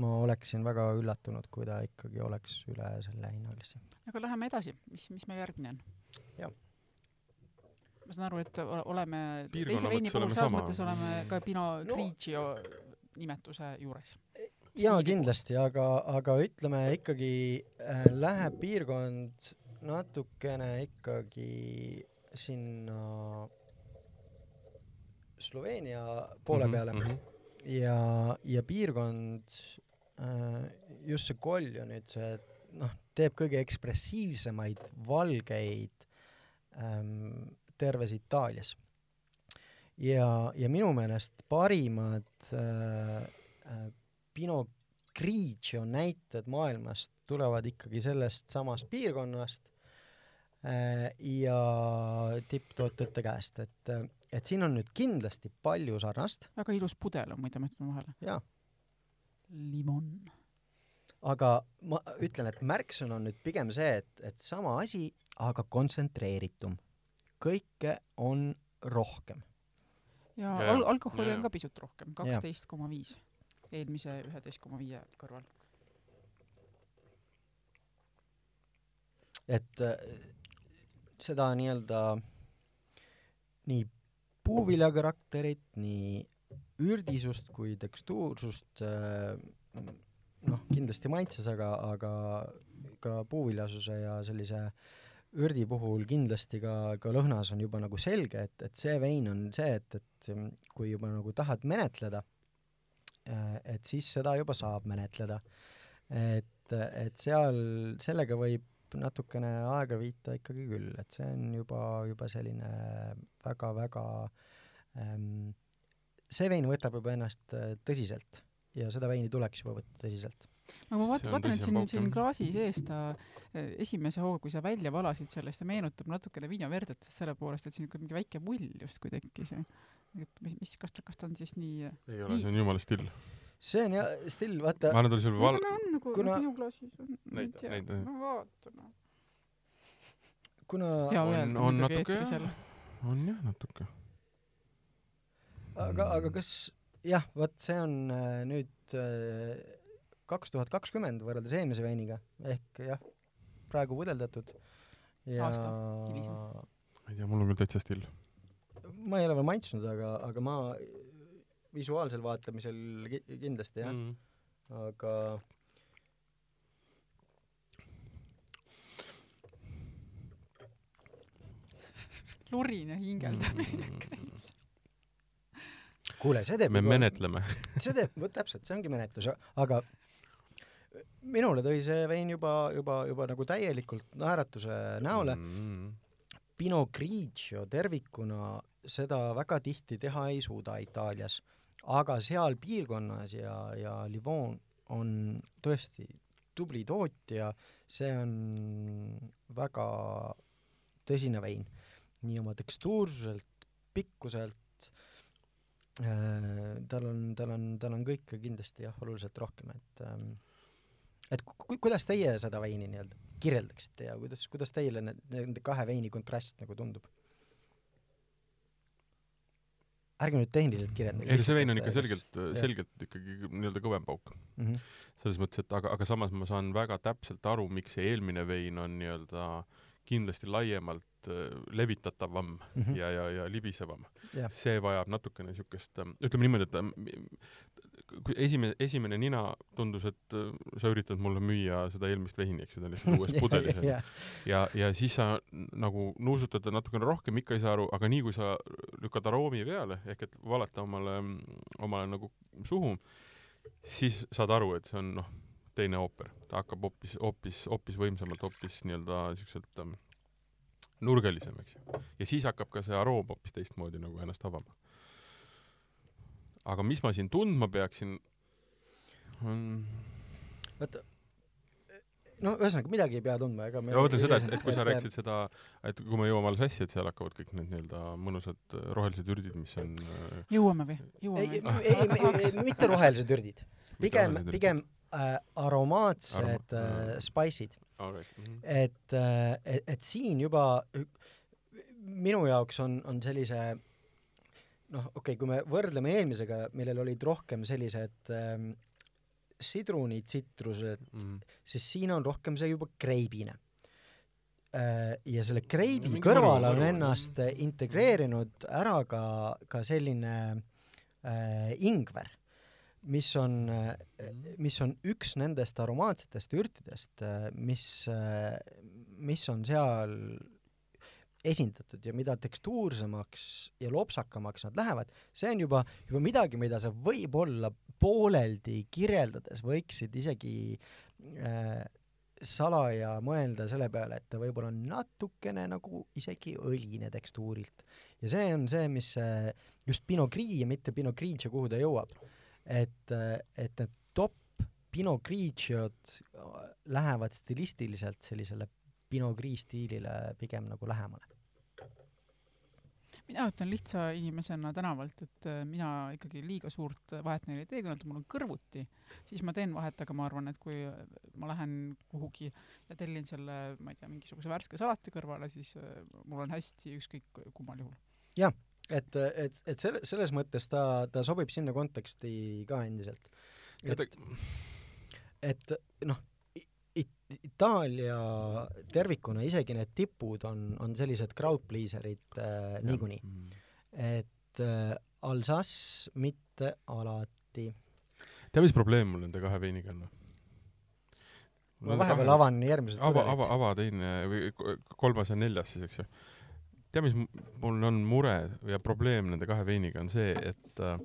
ma oleksin väga üllatunud, kui ta ikkagi oleks üle selle hinnalisse. aga läheme edasi, mis, mis meil järgmine on? jah ma saan aru, et oleme teise veini puhul selles mõttes oleme ka Pinot no. Grigio nimetuse juures. Jaa, kindlasti, aga, aga ütleme ikkagi äh, läheb piirkond natukene ikkagi sinna Sloveenia poole -hmm, peale mm -hmm. ja, ja piirkond äh,, just see Kolja nüüd see, noh, teeb kõige ekspressiivsemaid valgeid ähm, terves Itaalias. ja, ja minu meelest parimad äh, äh, Pinot Grigio näited maailmast tulevad ikkagi sellest samast piirkonnast äh, ja tipptootjate käest, et, et siin on nüüd kindlasti palju sarnast. väga ilus pudel on muide, ma ütlen vahele. jaa. limon. aga ma ütlen, et märksõna on nüüd pigem see, et, et sama asi, aga kontsentreeritum kõike on rohkem. ja al alkoholi ja. on ka pisut rohkem, kaksteist koma viis eelmise üheteist koma viie kõrval. et äh, seda nii-öelda nii puuvilja karakterit, nii ürdisust kui tekstuursust äh, noh, kindlasti maitses, aga, aga ka puuviljasuse ja sellise ürdi puhul kindlasti ka, ka lõhnas on juba nagu selge, et, et see vein on see, et, et kui juba nagu tahad menetleda, et siis seda juba saab menetleda. et, et seal, sellega võib natukene aega viita ikkagi küll, et see on juba, juba selline väga-väga ähm, see vein võtab juba ennast äh, tõsiselt ja seda veini tuleks juba võtta tõsiselt aga ma vaatan, vaatan, et siin, siin klaasi sees ta eh, esimese hooga, kui sa välja valasid sellest, ta meenutab natukene viinaverdet selle poolest, et siin niisugune mingi väike mull justkui tekkis. Et mis, mis, kas ta, kas ta on siis nii ei ole, see on jumala still. see on jah, still, vaata. ma arvan, ta oli sul val-. on nagu kuna... minu klaasis on. näita, näita. no vaata noh. kuna on, on natuke jah, on jah, natuke. aga, aga kas jah, vot see on äh, nüüd äh, kaks tuhat kakskümmend võrreldes eelmise veiniga ehk jah, praegu võdeldatud ja aasta hilisem. ma ei tea, mul on küll täitsa still. Ma ei ole veel maitsnud, aga, aga ma visuaalsel vaatlemisel ki kindlasti jah. Mm, aga <laughs> lurine hingeldamine mm. -hmm kuule, see teeb me juba, menetleme. <laughs> see teeb, vot täpselt, see ongi menetlus, aga minule tõi see vein juba, juba, juba nagu täielikult naeratuse näole. Mm. Pinot Grigio tervikuna seda väga tihti teha ei suuda Itaalias, aga seal piirkonnas ja, ja Livon on tõesti tubli tootja, see on väga tõsine vein, nii oma tekstuursuselt, pikkuselt äh,, tal on, tal on, tal on kõike kindlasti jah, oluliselt rohkem, et ähm, et ku-, kuidas teie seda veini nii-öelda kirjeldaksite ja kuidas, kuidas teile need, nende kahe veini kontrast nagu tundub? Ärge nüüd tehniliselt kirjeldage. ei, see vein on ikka selgelt, selgelt ikkagi nii-öelda kõvem pauk mm. -hmm. selles mõttes, et aga, aga samas ma saan väga täpselt aru, miks see eelmine vein on nii-öelda kindlasti laiemalt äh, levitatavam mm -hmm. ja, ja, ja libisevam. see vajab natukene niisugust, ütleme niimoodi, et kui esimene, esimene nina tundus, et äh, sa üritad mulle müüa seda eelmist veini, eks ju, ta on lihtsalt uues <laughs> pudelis onju. ja, ja siis sa nagu nuusutad natukene rohkem, ikka ei saa aru, aga nii kui sa lükkad aroomi peale ehk et valata omale, omale nagu suhu, siis saad aru, et see on noh, teine ooper, ta hakkab hoopis, hoopis, hoopis võimsamalt, hoopis nii-öelda siukselt ähm, nurgelisem, eks ju. ja siis hakkab ka see aroom hoopis teistmoodi nagu ennast avama. Aga mis ma siin tundma peaksin, on vaata, no ühesõnaga midagi ei pea tundma, ega me ma mõtlen seda, et, et kui sa <laughs> rääkisid seda, et kui me jõuame alles hästi, et seal hakkavad kõik need nii-öelda mõnusad äh, rohelised ürdid, mis on äh, jõuame või? jõuame ei, ei, mitte rohelised ürdid. pigem, pigem äh, aromaatsed Aroma, äh, spice'id okay.. Mm -hmm. et, äh, et, et siin juba minu jaoks on, on sellise noh, okei okay,, kui me võrdleme eelmisega, millel olid rohkem sellised ähm, sidruni tsitrused mm, siis siin on rohkem see juba kreibine äh,. ja selle kreibi ja kõrvale on ennast integreerinud ära ka, ka selline äh, ingver mis on, mhm. mis on üks nendest aromaatsetest ürtidest, mis, mis on seal esindatud ja mida tekstuursemaks ja lopsakamaks nad lähevad, see on juba, juba midagi, mida sa võib-olla pooleldi kirjeldades võiksid isegi äh, salaja mõelda selle peale, et ta võib-olla on natukene nagu isegi õline tekstuurilt. ja see on see, mis just Pinot Gris ja mitte Pinot Grigio, kuhu ta jõuab et, et need top Pinot Grigiod lähevad stilistiliselt sellisele Pinot Gris stiilile pigem nagu lähemale mina ütlen lihtsa inimesena tänavalt, et äh, mina ikkagi liiga suurt vahet neile ei tee, kui nad mul on kõrvuti, siis ma teen vahet, aga ma arvan, et kui ma lähen kuhugi ja tellin selle, ma ei tea, mingisuguse värske salati kõrvale, siis äh, mul on hästi ükskõik kummal juhul. jah, et, et, et selle, selles mõttes ta, ta sobib sinna konteksti ka endiselt. et, et noh, Itaalia tervikuna, isegi need tipud on, on sellised crowd pleaser'id äh, niikuinii. et äh, Alsace mitte alati. tead, mis probleem mul nende kahe veiniga on? ma vahepeal kahe... avan järgmised ava, ava, ava teine või kolmas ja neljas siis, eks ju tea, mis mul on mure ja probleem nende kahe veiniga on see, et äh,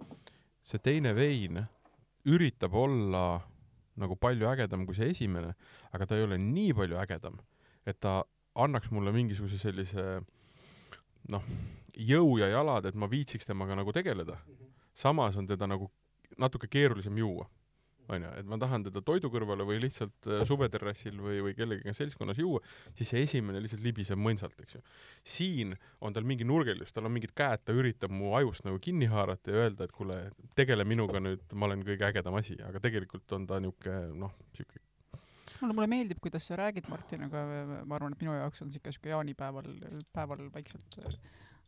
see teine vein üritab olla nagu palju ägedam kui see esimene, aga ta ei ole nii palju ägedam, et ta annaks mulle mingisuguse sellise noh, jõu ja jalad, et ma viitsiks temaga nagu tegeleda. samas on teda nagu natuke keerulisem juua onju, et ma tahan teda toidu kõrvale või lihtsalt äh, suveterrassil või, või kellegagi seltskonnas juua, siis see esimene lihtsalt libiseb mõnsalt, eks ju. siin on tal mingi nurgelis, tal on mingid käed, ta üritab mu ajust nagu kinni haarata ja öelda, et kuule, tegele minuga nüüd, ma olen kõige ägedam asi, aga tegelikult on ta niisugune noh, niisugune mulle, mulle meeldib, kuidas sa räägid, Martin, aga ma arvan, et minu jaoks on siuke siuke jaanipäeval, päeval vaikselt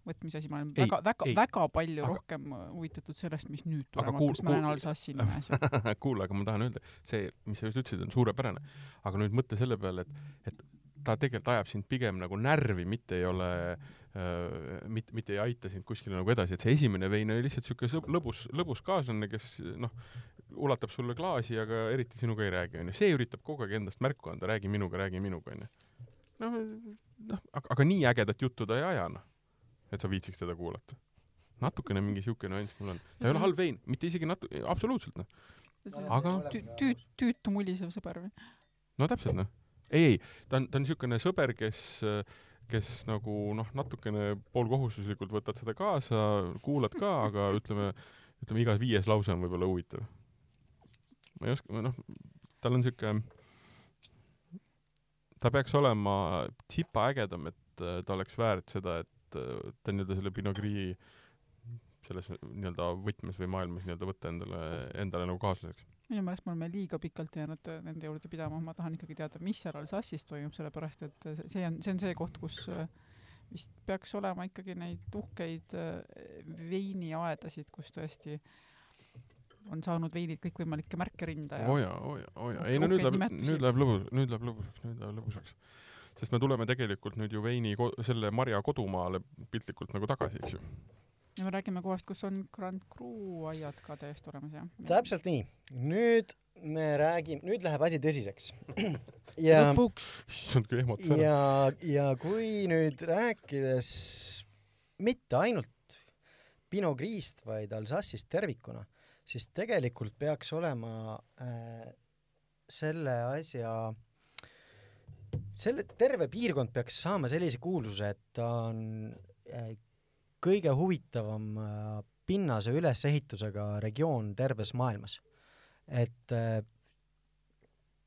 võtmise asi, ma olen ei, väga, väga, väga palju aga, rohkem huvitatud sellest, mis nüüd tuleb, kus ma näen Alsassi nimes <laughs> kuule, aga ma tahan öelda, see, mis sa just ütlesid, on suurepärane. aga nüüd mõtle selle peale, et, et ta tegelikult ajab sind pigem nagu närvi, mitte ei ole äh,, mitte, mitte ei aita sind kuskile nagu edasi, et see esimene vein oli lihtsalt sõb-, lõbus, lõbus kaaslane, kes noh, ulatab sulle klaasi, aga eriti sinuga ei räägi, onju. see üritab kogu aeg endast märku anda, räägi minuga, räägi minuga, onju. noh, noh, aga, aga nii ägedat juttu ta ei aja, noh et sa viitsiks teda kuulata. natukene mingi siuke nüanss mul on. ta ei ole halb vein, mitte isegi natu-, absoluutselt noh. aga tüü-, tüü-, tüütu mullisev sõber või? no täpselt noh. ei, ei, ta on, ta on niisugune sõber, kes kes nagu noh, natukene poolkohustuslikult võtad seda kaasa, kuulad ka, aga ütleme, ütleme iga viies lause on võib-olla huvitav. ma ei oska, noh, tal on niisugune ta peaks olema tsipa ägedam, et ta oleks väärt seda, et et ta nii-öelda selle Pinot Gris selles nii-öelda võtmes või maailmas nii-öelda võtta endale, endale nagu kaaslaseks. minu meelest me oleme liiga pikalt jäänud nende juurde pidama, ma tahan ikkagi teada, mis seal Alsace'is toimub, sellepärast et see on, see on see koht, kus vist peaks olema ikkagi neid uhkeid veiniaedasid, kus tõesti on saanud veinid kõikvõimalikke märke rinda ja oo jaa, oo jaa, oo jaa, ei no nüüd läheb, nüüd läheb lõbus, nüüd läheb lõbusaks, nüüd läheb lõbusaks sest me tuleme tegelikult nüüd ju veini selle marja kodumaale piltlikult nagu tagasi, eks ju. ja me räägime kohast, kus on Grand Cru aiad ka täiesti olemas, jah? täpselt nii. nüüd me räägime, nüüd läheb asi tõsiseks <clears throat> ja lõpuks. issand, kui ehmatav. ja, ja kui nüüd rääkides mitte ainult Pinot Gris'st, vaid Alsace'ist tervikuna, siis tegelikult peaks olema äh, selle asja selle, terve piirkond peaks saama sellise kuulsuse, et ta on äh, kõige huvitavam äh, pinnase ülesehitusega regioon terves maailmas. et äh,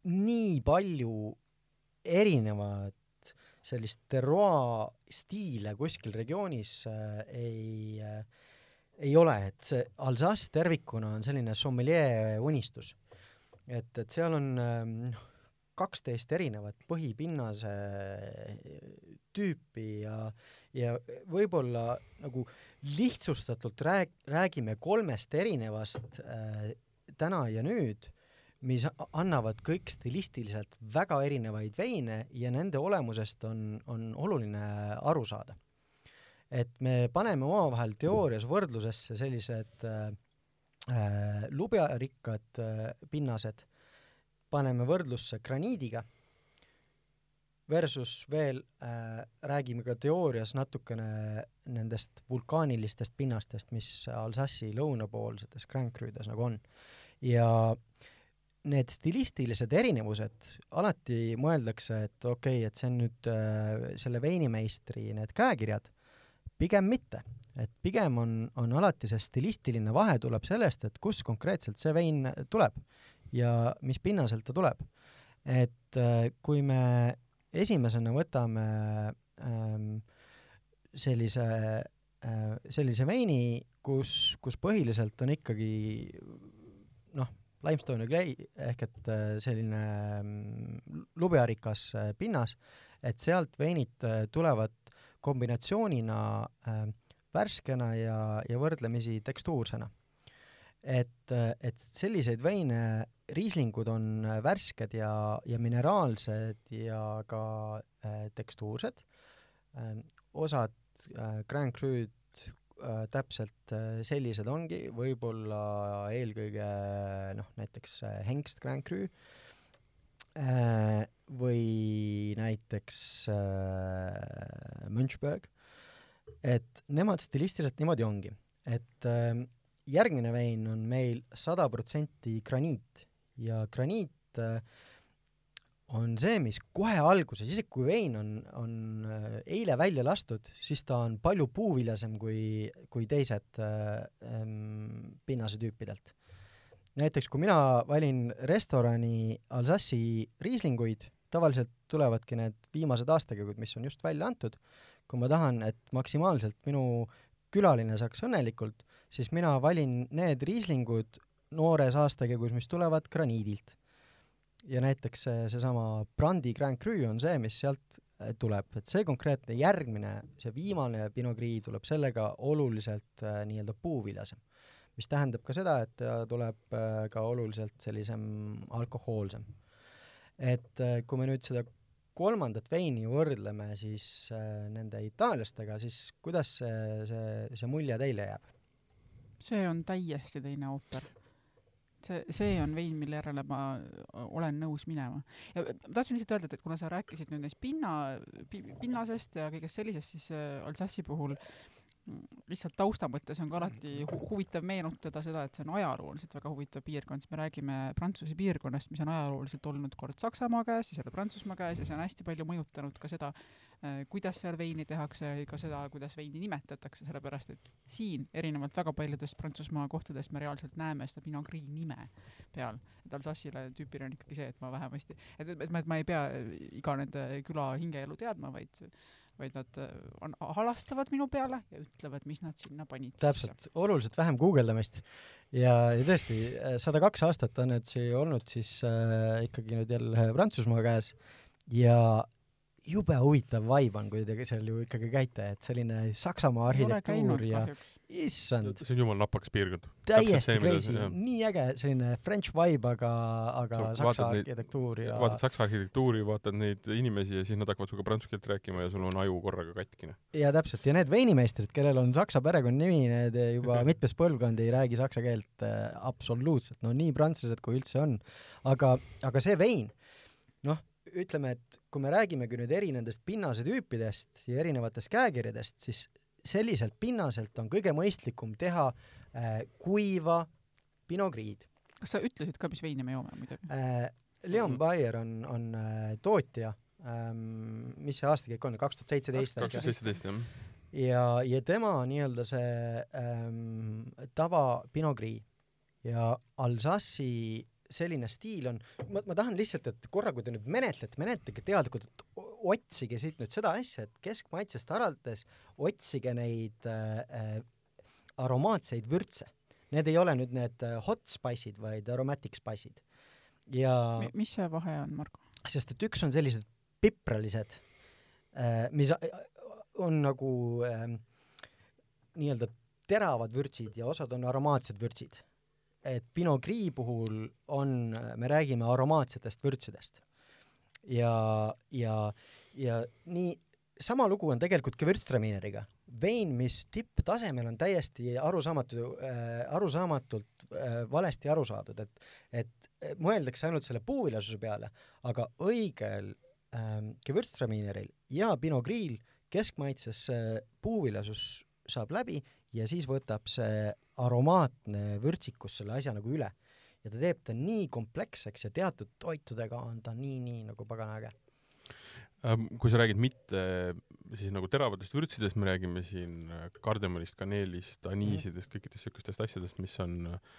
nii palju erinevat sellist terroir stiile kuskil regioonis äh, ei äh, ei ole, et see Alsace tervikuna on selline sommelier unistus. et, et seal on noh äh,, kaksteist erinevat põhipinnase tüüpi ja, ja võib-olla nagu lihtsustatult rääg-, räägime kolmest erinevast äh, täna ja nüüd, mis annavad kõik stilistiliselt väga erinevaid veine ja nende olemusest on, on oluline aru saada. et me paneme omavahel teoorias võrdlusesse sellised äh, äh lubjarikkad äh, pinnased paneme võrdlusse graniidiga, versus veel äh, räägime ka teoorias natukene nendest vulkaanilistest pinnastest, mis Alsace'i lõunapoolsetes Crudes nagu on. ja need stilistilised erinevused, alati mõeldakse, et okei okay,, et see on nüüd äh, selle veinimeistri need käekirjad, pigem mitte. et pigem on, on alati see stilistiline vahe tuleb sellest, et kust konkreetselt see vein tuleb ja mis pinnaselt ta tuleb. et äh, kui me esimesena võtame ähm, sellise äh,, sellise veini, kus, kus põhiliselt on ikkagi noh, limestone ja clay ehk et äh, selline mm, lubjarikas äh, pinnas, et sealt veinid tulevad kombinatsioonina äh, värskena ja, ja võrdlemisi tekstuursena et, et selliseid veine, riislingud on värsked ja, ja mineraalsed ja ka äh, tekstuursed äh,. osad äh, Grand Cru'd äh, täpselt äh, sellised ongi, võib-olla eelkõige noh, näiteks äh, Hengst Grand Cru äh, või näiteks äh, Münchberg, et nemad stilistiliselt niimoodi ongi, et äh, järgmine vein on meil sada protsenti graniit ja graniit äh, on see, mis kohe alguses, isegi kui vein on, on äh, eile välja lastud, siis ta on palju puuviljasem kui, kui teised äh, ähm, pinnasetüüpidelt. näiteks kui mina valin restorani Alsace'i riislinguid, tavaliselt tulevadki need viimased aastakäigud, mis on just välja antud, kui ma tahan, et maksimaalselt minu külaline saaks õnnelikult, siis mina valin need riislingud noores aastakäigus, mis tulevad graniidilt. ja näiteks see, seesama Brandi Grand Cru on see, mis sealt äh, tuleb, et see konkreetne järgmine, see viimane Pinot Gris tuleb sellega oluliselt äh, nii-öelda puuviljasem. mis tähendab ka seda, et ta tuleb äh, ka oluliselt sellisem alkohoolsem. et äh, kui me nüüd seda kolmandat veini võrdleme siis äh, nende itaallastega, siis kuidas see, see, see mulje teile jääb? see on täiesti teine ooper. See, see on vein, mille järele ma olen nõus minema. ja ma tahtsin lihtsalt öelda, et, et kuna sa rääkisid nüüd neist pinna, pinnasest ja kõigest sellisest, siis Alsace'i puhul mm, lihtsalt tausta mõttes on ka alati hu huvitav meenutada seda, et see on ajalooliselt väga huvitav piirkond, sest me räägime Prantsuse piirkonnast, mis on ajalooliselt olnud kord Saksamaa käes, siis jälle Prantsusmaa käes ja see on hästi palju mõjutanud ka seda, kuidas seal veini tehakse ka seda, kuidas veini nimetatakse, sellepärast et siin, erinevalt väga paljudest Prantsusmaa kohtadest, me reaalselt näeme seda Pinot Gris nime peal. et Alsace'ile tüüpil on ikkagi see, et ma vähemasti, et, et ma, et ma ei pea iga nende küla hingeelu teadma, vaid vaid nad äh, on, halastavad minu peale ja ütlevad, mis nad sinna panid. täpselt, oluliselt vähem guugeldamist. ja, ja tõesti, sada kaks aastat on nüüd see olnud siis äh, ikkagi nüüd jälle Prantsusmaa käes ja jube huvitav vibe on, kui te seal ju ikkagi käite, et selline Saksamaa arhitektuur ja issand. see on jumala napakas piirkond. täiesti crazy, nii äge selline French vibe, aga, aga Sa Saksa arhitektuur ja vaatad Saksa arhitektuuri, vaatad neid inimesi ja siis nad hakkavad sinuga prantsuse keelt rääkima ja sul on aju korraga katkine. ja täpselt, ja need veinimeistrid, kellel on saksa perekonnanimi, need juba <laughs> mitmes põlvkond ei räägi saksa keelt äh, absoluutselt, no nii prantslased kui üldse on. aga, aga see vein, noh ütleme, et kui me räägimegi nüüd eri nendest pinnasetüüpidest ja erinevatest käekirjadest, siis selliselt pinnaselt on kõige mõistlikum teha äh, kuiva Pinot Grid. kas sa ütlesid ka, mis veini me joome muidugi äh,? Leon mm -hmm. Bayer on, on äh, tootja ähm,, mis see aastakäik on, kaks tuhat seitseteist? kaks tuhat seitseteist, jah. ja, ja tema nii-öelda see ähm, tava Pinot Gris ja Alsace'i selline stiil on, ma, ma tahan lihtsalt, et korra, kui te nüüd menetlete, menetlege teadlikult, et otsige siit nüüd seda asja, et keskmaitsest alates otsige neid äh, äh aromaatseid vürtse. Need ei ole nüüd need äh, hot spice'id, vaid aromatic spice'id. ja mis see vahe on, Margo? sest et üks on sellised pipralised äh,, mis on nagu äh, nii-öelda teravad vürtsid ja osad on aromaatsed vürtsid. Et Pinot Gris puhul on, me räägime aromaatsetest vürtsidest. ja, ja, ja nii, sama lugu on tegelikult ka vürtstramineriga vein, mis tipptasemel on täiesti arusaamatu äh,, arusaamatult äh, valesti aru saadud, et, et mõeldakse ainult selle puuviljasuse peale, aga õigel äh, gewürztramineril ja Pinot Gril keskmaitses see puuviljasus saab läbi ja siis võtab see aromaatne vürtsikus selle asja nagu üle. ja ta teeb ta nii kompleksseks ja teatud toitudega on ta nii, nii nagu pagana äge Ähm, kui sa räägid mitte siis nagu teravatest vürtsidest, me räägime siin äh, kardemonist, kaneelist, aniisidest, kõikidest niisugustest asjadest, mis on äh,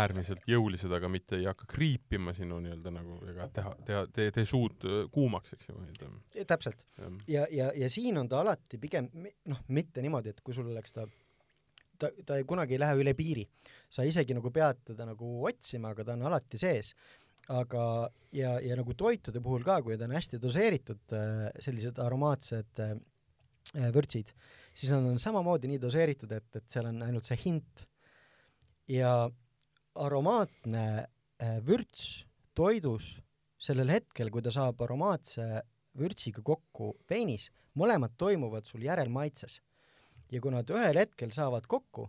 äärmiselt jõulised, aga mitte ei hakka kriipima sinu nii-öelda nagu ega teha, teha, tee, tee suud äh, kuumaks, eks ju. täpselt. ja, ja, ja siin on ta alati pigem noh, mitte niimoodi, et kui sul oleks ta ta, ta ei, kunagi ei lähe üle piiri. sa isegi nagu pead teda nagu otsima, aga ta on alati sees aga, ja, ja nagu toitude puhul ka, kui ta on hästi doseeritud, äh, sellised aromaatsed äh, vürtsid, siis nad on samamoodi nii doseeritud, et, et seal on ainult see hint. ja aromaatne äh, vürts toidus sellel hetkel, kui ta saab aromaatse vürtsiga kokku veinis, mõlemad toimuvad sul järelmaitses. Ja kui nad ühel hetkel saavad kokku,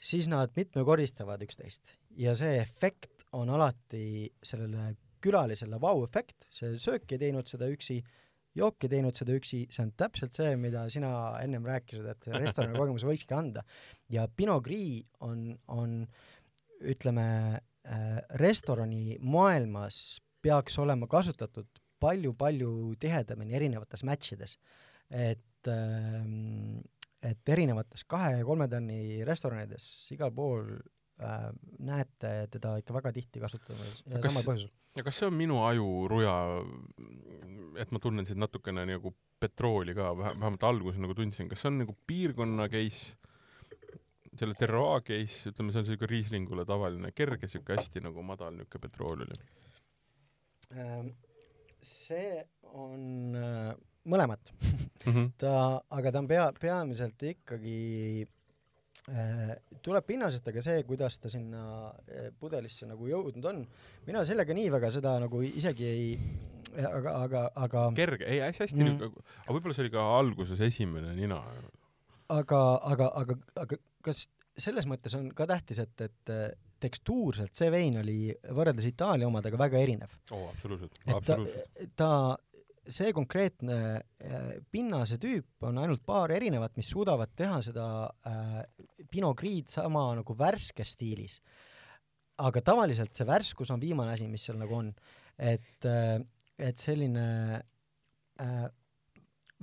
siis nad mitmekordistavad üksteist ja see efekt on alati sellele külalisele vau-efekt, see söök ei teinud seda üksi, jook ei teinud seda üksi, see on täpselt see, mida sina ennem rääkisid, et restorani <laughs> kogemuse võikski anda. ja Pinot Gris on, on ütleme äh,, restorani maailmas peaks olema kasutatud palju-palju tihedamini erinevates match ides. et äh, et erinevates kahe- ja kolmetanni restoranides igal pool äh, näete teda ikka väga tihti kasutamas ja samal põhjusel. ja kas see on minu ajuruja, et ma tunnen siin natukene nagu petrooli ka, vähemalt alguses nagu tundsin, kas see on nagu piirkonna case, selle terroir case, ütleme, see on siuke Rieslingule tavaline, kerge siuke hästi nagu madal niuke petrool oli ähm,? see on äh, mõlemat mm. -hmm. <laughs> ta, aga ta on pea, peamiselt ikkagi äh, tuleb pinnasest, aga see, kuidas ta sinna äh, pudelisse nagu jõudnud on, mina sellega nii väga seda nagu isegi ei, aga, aga, aga kerge, ei hästi, hästi mm. -hmm. aga võib-olla see oli ka alguses esimene nina. aga, aga, aga, aga kas selles mõttes on ka tähtis, et, et tekstuurselt see vein oli võrreldes Itaalia omadega väga erinev. oo oh,, absoluutselt, absoluutselt. ta, ta see konkreetne äh, pinnase tüüp on ainult paar erinevat, mis suudavad teha seda äh, Pinot Grid sama nagu värske stiilis. aga tavaliselt see värskus on viimane asi, mis seal nagu on. et äh,, et selline äh,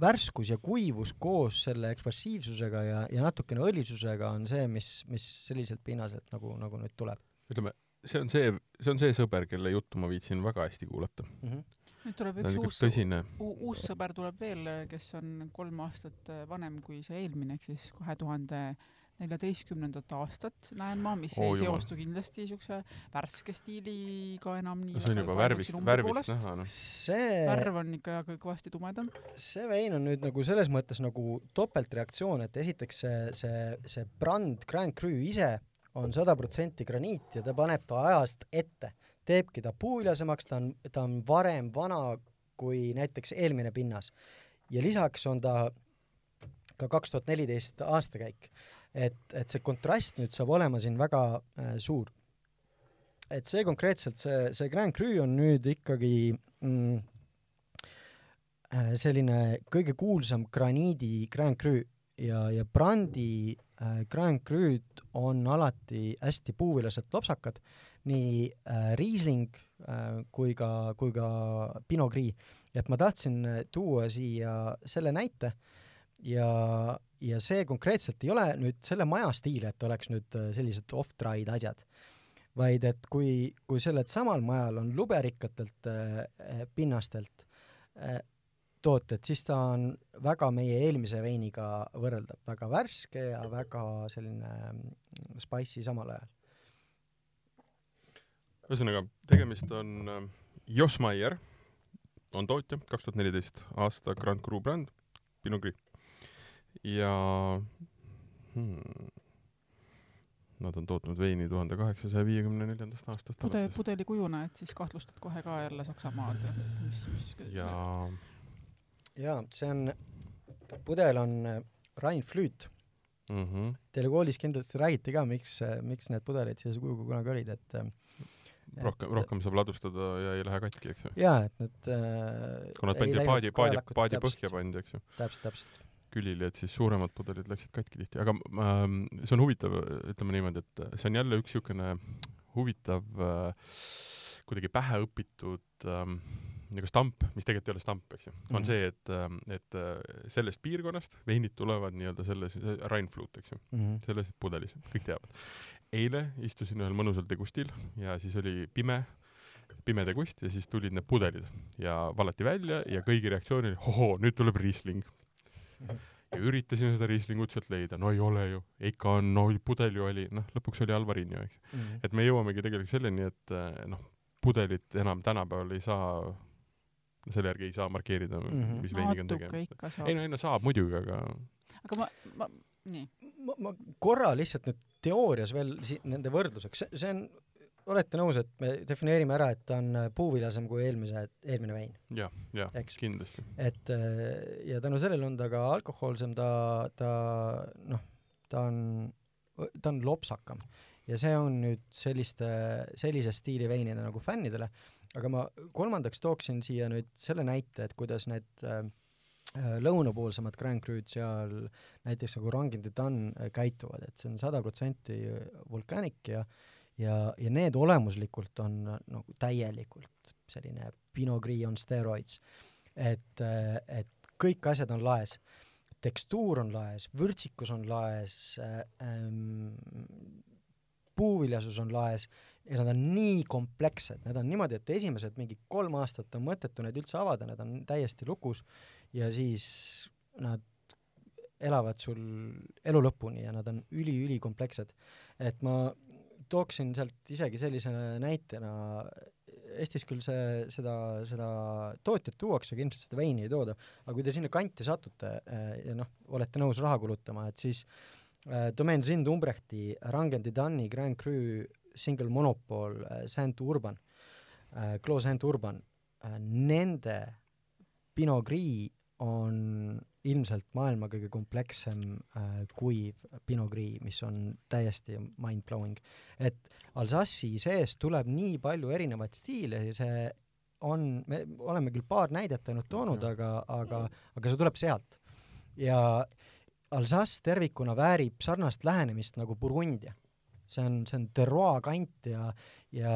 värskus ja kuivus koos selle ekspressiivsusega ja, ja natukene õlisusega on see, mis, mis selliselt pinnaselt nagu, nagu nüüd tuleb. ütleme, see on see, see on see sõber, kelle juttu ma viitsin väga hästi kuulata mm. -hmm nüüd tuleb üks uus, tõsine... uus sõber tuleb veel, kes on kolm aastat äh, vanem kui see eelmine, ehk siis kahe tuhande neljateistkümnendat aastat näen ma, mis oh, ei seostu kindlasti niisuguse värske stiiliga enam nii see on juba värvist, värvist näha, noh. see värv on ikka kõvasti tumedam. see vein on nüüd nagu selles mõttes nagu topeltreaktsioon, et esiteks see, see, see brand Grand Cru ise on sada protsenti graniit ja ta paneb ta ajast ette teebki ta puuviljasemaks, ta on, ta on varem vana kui näiteks eelmine pinnas. ja lisaks on ta ka kaks tuhat neliteist aastakäik. et, et see kontrast nüüd saab olema siin väga äh, suur. et see konkreetselt, see, see Grand Cru on nüüd ikkagi mm, äh, selline kõige kuulsam graniidi Grand Cru ja, ja Brandi äh, Grand Cru'd on alati hästi puuviljased lopsakad, nii äh, Riesling äh, kui ka, kui ka Pinot Gris. et ma tahtsin äh, tuua siia selle näite ja, ja see konkreetselt ei ole nüüd selle maja stiil, et oleks nüüd äh, sellised off-dried asjad, vaid et kui, kui sellel samal majal on luberikatelt äh, pinnastelt äh, tooted, siis ta on väga meie eelmise veiniga võrreldav, väga värske ja väga selline mm, spicy samal ajal. Ühesõnaga, tegemist on äh, Jos Maier, on tootja, kaks tuhat neliteist aasta Grand Cru bränd, Pinot Gris. ja hmm, Nad on tootnud veini tuhande kaheksasaja viiekümne neljandast aastast Pude, pudelikujuna, et siis kahtlustad kohe ka jälle Saksamaad, mis, mis ja jaa, see on, pudel on äh, Rain Flüüt mm. -hmm. Teile koolis kindlasti räägiti ka, miks, äh, miks need pudelid sellise kujuga kunagi olid, et rohkem, rohkem saab ladustada ja ei lähe katki, eks ju? jaa, et need äh, kui nad pandi paadi, paadi, paadi põhja pandi, eks ju? täpselt, täpselt. külili, et siis suuremad pudelid läksid katki tihti, aga ähm, see on huvitav, ütleme niimoodi, et see on jälle üks niisugune huvitav äh, kuidagi pähe õpitud ähm, nagu stamp, mis tegelikult ei ole stamp, eks ju, on mm -hmm. see, et, ähm, et äh, sellest piirkonnast veinid tulevad nii-öelda selles, Rheinflut, eks ju mm, -hmm. selles pudelis, kõik teavad. Eile istusin ühel mõnusal degustil ja siis oli pime, pime degust ja siis tulid need pudelid ja valati välja ja kõigi reaktsioon oli, ohoo, nüüd tuleb Riesling. -hmm ja üritasime seda Rieslingut sealt leida, no ei ole ju, ikka on, no pudel ju oli, noh, lõpuks oli Alvarinho, eks mm. -hmm. et me jõuamegi tegelikult selleni, et äh, noh, pudelit enam tänapäeval ei saa selle järgi ei saa markeerida mm, -hmm. mis veiniga on tegemist. ei no, ei no saab muidugi, aga aga ma, ma, nii. ma, ma korra lihtsalt nüüd teoorias veel si-, nende võrdluseks, see, see on, olete nõus, et me defineerime ära, et ta on äh, puuviljasem kui eelmise, eelmine vein ja,? jah, jah, kindlasti. et äh, ja tänu sellele on ta ka alkohoolsem, ta, ta noh, ta on, ta on lopsakam ja see on nüüd selliste, sellise stiili veinide nagu fännidele, aga ma kolmandaks tooksin siia nüüd selle näite, et kuidas need äh, äh lõunapoolsemad Grand Cru'd seal näiteks nagu Rangin de Dan äh, käituvad, et see on sada protsenti vulkaanik ja ja, ja need olemuslikult on äh, nagu täielikult selline Pinot Gris on steroids. et, et kõik asjad on laes. Tekstuur on laes, vürtsikus on laes äh,, ähm, puuviljasus on laes ja nad on nii komplekssed, need on niimoodi, et esimesed mingi kolm aastat on mõttetu neid üldse avada, need on täiesti lukus ja siis nad elavad sul elu lõpuni ja nad on üli-ülikomplekssed. et ma tooksin sealt isegi sellise näitena, Eestis küll see, seda, seda tootjat tuuakse, ilmselt seda veini ei tooda, aga kui te sinna kanti satute eh, ja noh, olete nõus raha kulutama, et siis äh, Domaine Sind Umbrechti Rangendi Danni Grand Cru Single Monopol, äh, Saint Urban, äh, Clos Saint Urban, äh, nende Pinot Gris on ilmselt maailma kõige komplekssem äh, kuiv Pinot Gris, mis on täiesti mind-blowing. et Alsace'i sees tuleb nii palju erinevaid stiile ja see on, me oleme küll paar näidet ainult toonud, aga, aga, aga see tuleb sealt. ja Alsace tervikuna väärib sarnast lähenemist nagu Burgundia see on, see on terroir kant ja, ja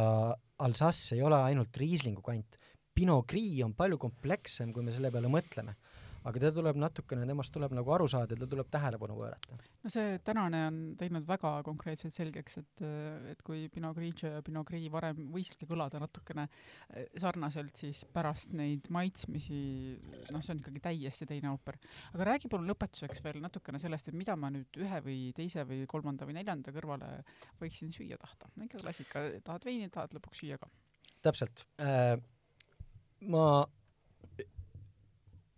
Alsace ei ole ainult Rieslingu kant. Pinot Gris on palju komplekssem, kui me selle peale mõtleme aga ta tuleb natukene, temast tuleb nagu aru saada ja ta tuleb tähelepanu pöörata. no see tänane on teinud väga konkreetselt selgeks, et, et kui Pinot Grigio ja Pinot Gris varem võiski kõlada natukene eh, sarnaselt, siis pärast neid maitsmisi, noh, see on ikkagi täiesti teine ooper. aga räägi palun lõpetuseks veel natukene sellest, et mida ma nüüd ühe või teise või kolmanda või neljanda kõrvale võiksin süüa tahta. ikka klassika, tahad veini, tahad lõpuks süüa ka. täpselt äh,. ma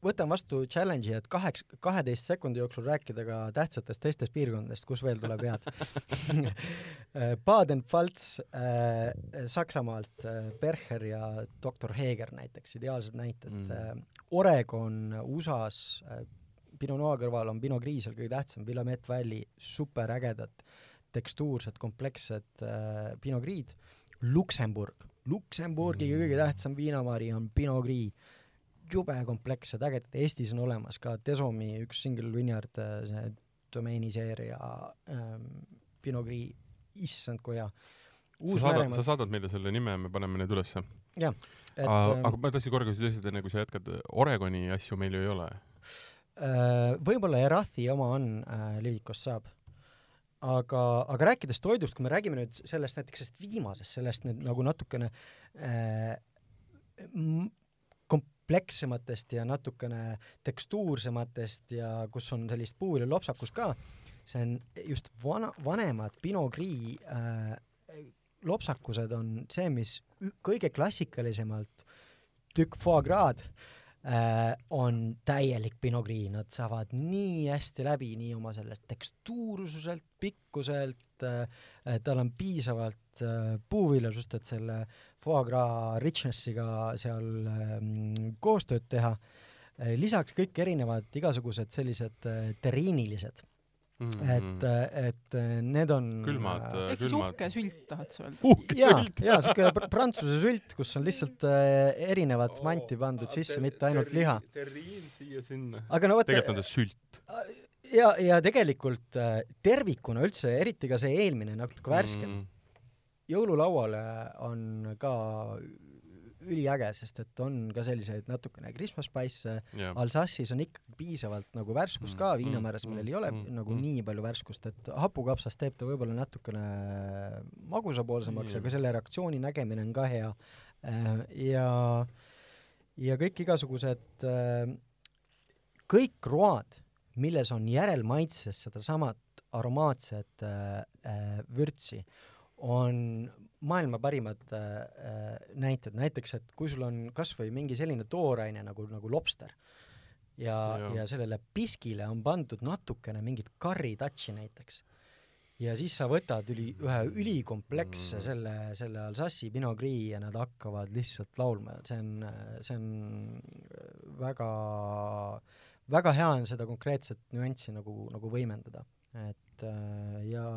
võtan vastu challenge'i, et kaheks, kaheteist sekundi jooksul rääkida ka tähtsatest teistest piirkondadest, kus veel tuleb head. <laughs> Baden-Pfalz äh, Saksamaalt äh,, Bercher ja doktor Heeger näiteks, ideaalsed näited. Mm.. Äh, Oregon USA-s äh,, Pinot Noir kõrval on Pinot Gris seal kõige tähtsam, Willamette Valley, superägedad, tekstuursed, komplekssed äh, Pinot Gris'd, Luksemburg, Luksemburgi mm. kõige tähtsam viinavari on Pinot Gris jube komplekssed, ägedad, Eestis on olemas ka Desomi üks single vineyard, see domeeni seeria ähm, Pinot Gris, issand kui hea. sa saadad, sa saadad meile selle nime, me paneme need ülesse. jah. aga, aga ma tahtsin korra küsida lihtsalt enne, kui sa jätkad, Oregoni asju meil ju ei ole äh,? Võib-olla Erathi oma on äh,, Livikost saab aga, aga rääkides toidust, kui me räägime nüüd sellest näiteks sellest viimasest, sellest nüüd nagu natukene äh, komplekssematest ja natukene tekstuursematest ja kus on sellist puuviljulopsakust ka, see on just vana, vanemad Pinot Gris äh, lopsakused on see, mis kõige klassikalisemalt tükk foie gras äh, on täielik Pinot Gris, nad saavad nii hästi läbi nii oma sellest tekstuursuselt, pikkuselt äh,, tal on piisavalt äh, puuviljasust, et selle foie gras richness'iga seal äh, koostööd teha äh,. lisaks kõik erinevad igasugused sellised äh, terriinilised Mm -hmm. et, et need on külmad, ehk siis uhke sült tahad sa öelda? uhke ja, sült jaa, siuke pr prantsuse sült, kus on lihtsalt äh, erinevat oh, manti pandud sisse, mitte ainult liha. terriin siia-sinna. aga no vot tegelikult on see sült. ja, ja tegelikult äh, tervikuna üldse, eriti ka see eelmine natuke värskem mm. Jõululauale on ka üliäge, sest et on ka selliseid natukene Christmas spice'e yeah., Alsace'is on ikkagi piisavalt nagu värskust ka, mm, viinamääres, millel ei ole mm, nagu mm. nii palju värskust, et hapukapsas teeb ta võib-olla natukene magusapoolsemaks yeah., aga selle reaktsiooni nägemine on ka hea. Äh, ja, ja kõik igasugused, äh, kõik road, milles on järelmaitses sedasamat aromaatset äh, vürtsi, on maailma parimad äh, näited, näiteks et kui sul on kas või mingi selline tooraine nagu, nagu lobster ja, ja., ja sellele piskile on pandud natukene mingit curry touch'i näiteks, ja siis sa võtad üli, ühe ülikompleksse mm. selle, selle Alsace'i Pinot Gris ja nad hakkavad lihtsalt laulma, see on, see on väga, väga hea on seda konkreetset nüanssi nagu, nagu võimendada, et äh, ja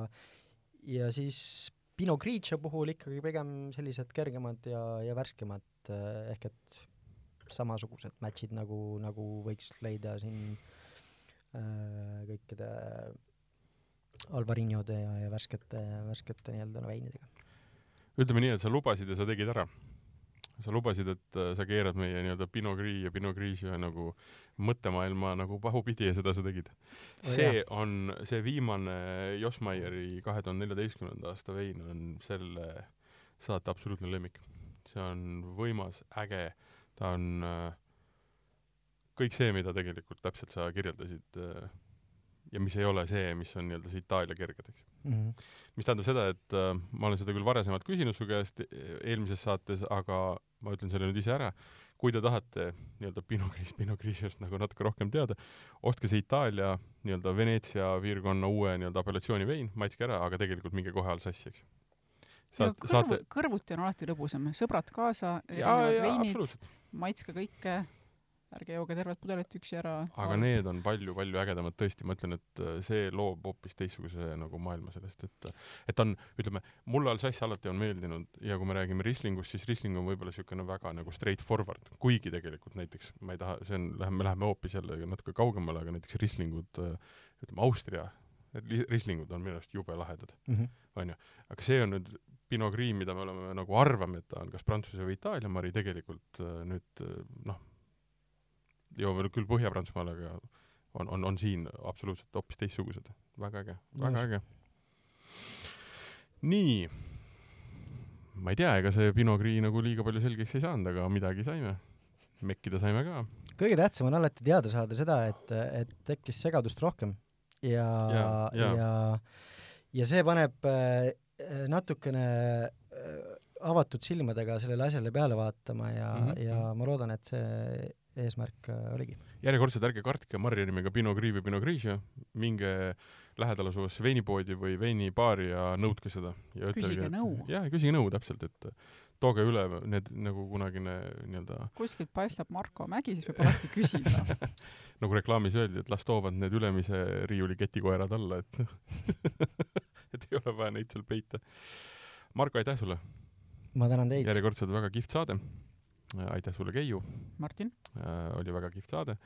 ja siis Pinot Grigio puhul ikkagi pigem sellised kergemad ja, ja värskemad eh, ehk et samasugused match'id nagu, nagu võiks leida siin äh, kõikide Alvariñode ja, ja värskete, värskete nii-öelda no, veinidega. ütleme nii, et sa lubasid ja sa tegid ära sa lubasid, et äh, sa keerad meie nii-öelda Pinot Gris ja Pinot Grigio nagu mõttemaailma nagu pahupidi ja seda sa tegid oh,. see jah. on, see viimane Josmaieri kahe tuhande neljateistkümnenda aasta vein on selle saate absoluutne lemmik. see on võimas, äge, ta on äh, kõik see, mida tegelikult täpselt sa kirjeldasid äh, ja mis ei ole see, mis on nii-öelda see Itaalia kerged, eks. Mm. -hmm. mis tähendab seda, et äh, ma olen seda küll varasemalt küsinud su käest e, eelmises saates, aga ma ütlen selle nüüd ise ära, kui te tahate nii-öelda Pinot Gris, Pinot Grigiost nagu natuke rohkem teada, ostke see Itaalia nii-öelda Veneetsia piirkonna uue nii-öelda apellatsiooni vein, maitske ära, aga tegelikult minge kohe Alsassi, eks. Saate, kõrvu, saate... kõrvuti on alati lõbusam, sõbrad kaasa, erinevad veinid, maitske kõike ärge jooge tervet pudelit üksi ära. aga need on palju-palju ägedamad, tõesti, ma ütlen, et äh, see loob hoopis teistsuguse nagu maailma sellest, et et on, ütleme, mulle Alsace alati on meeldinud ja kui me räägime Rislingust, siis Risling on võib-olla niisugune väga nagu straight forward, kuigi tegelikult näiteks ma ei taha, see on, läheme, me läheme hoopis jälle natuke kaugemale, aga näiteks Rislingud, äh, ütleme Austria Rislingud on minu arust jube lahedad mm, -hmm. onju. aga see on nüüd Pinot Gris, mida me oleme nagu arvame, et ta on kas Prantsuse või Itaalia mari, tegelikult äh, nüüd noh, jõuame küll Põhja-Prantsusmaale, aga on, on, on siin absoluutselt hoopis teistsugused. väga äge, väga äge. nii, ma ei tea, ega see Pinot Gris nagu liiga palju selgeks ei saanud, aga midagi saime. mekkida saime ka. kõige tähtsam on alati teada saada seda, et, et tekkis segadust rohkem ja, ja, ja, ja, ja see paneb äh, natukene äh, avatud silmadega sellele asjale peale vaatama ja mm, -hmm. ja ma loodan, et see eesmärk äh, oligi. järjekordselt ärge kartke Marja nimega Pinot Gris või Pinot Grigio, minge lähedal asuvasse veinipoodi või veinibaari ja nõudke seda. küsige nõu. jah, küsige nõu täpselt, et tooge üle need nagu kunagine nii-öelda kuskilt paistab Marko Mägi, siis võib alati küsida <laughs> nagu reklaamis öeldi, et las toovad need ülemise riiuli ketikoerad alla, et <laughs> et ei ole vaja neid seal peita. Marko, aitäh sulle! ma tänan teid! järjekordselt väga kihvt saade aitäh sulle, Keiu! Martin! oli väga kihvt saade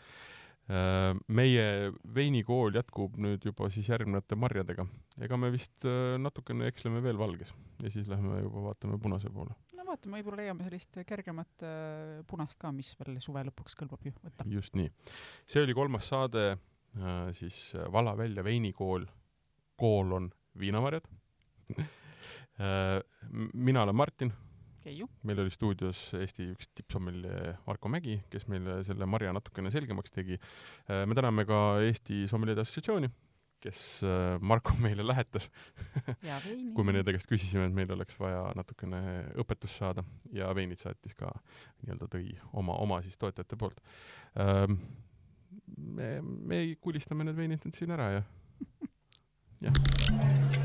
Äh, meie veinikool jätkub nüüd juba siis järgnevate marjadega. ega me vist äh, natukene eksleme veel valges ja siis lähme juba vaatame punase poole. no vaatame, võib-olla leiame sellist kergemat äh, punast ka, mis veel suve lõpuks kõlbab ju võtta. just nii. see oli kolmas saade siis Vala välja veinikool, koolon viinamarjad <laughs> mina olen Martin Keiu. meil oli stuudios Eesti üks tippsommelje Marko Mägi, kes meile selle marja natukene selgemaks tegi. Äh, me täname ka Eesti Sommeljeede Assotsiatsiooni, kes äh, Marko meile lähetas <laughs> kui me nende käest küsisime, et meil oleks vaja natukene õpetust saada ja veinid saatis ka nii-öelda tõi oma, oma siis toetajate poolt. Ähm, me, me kulistame need veinid nüüd siin ära ja jah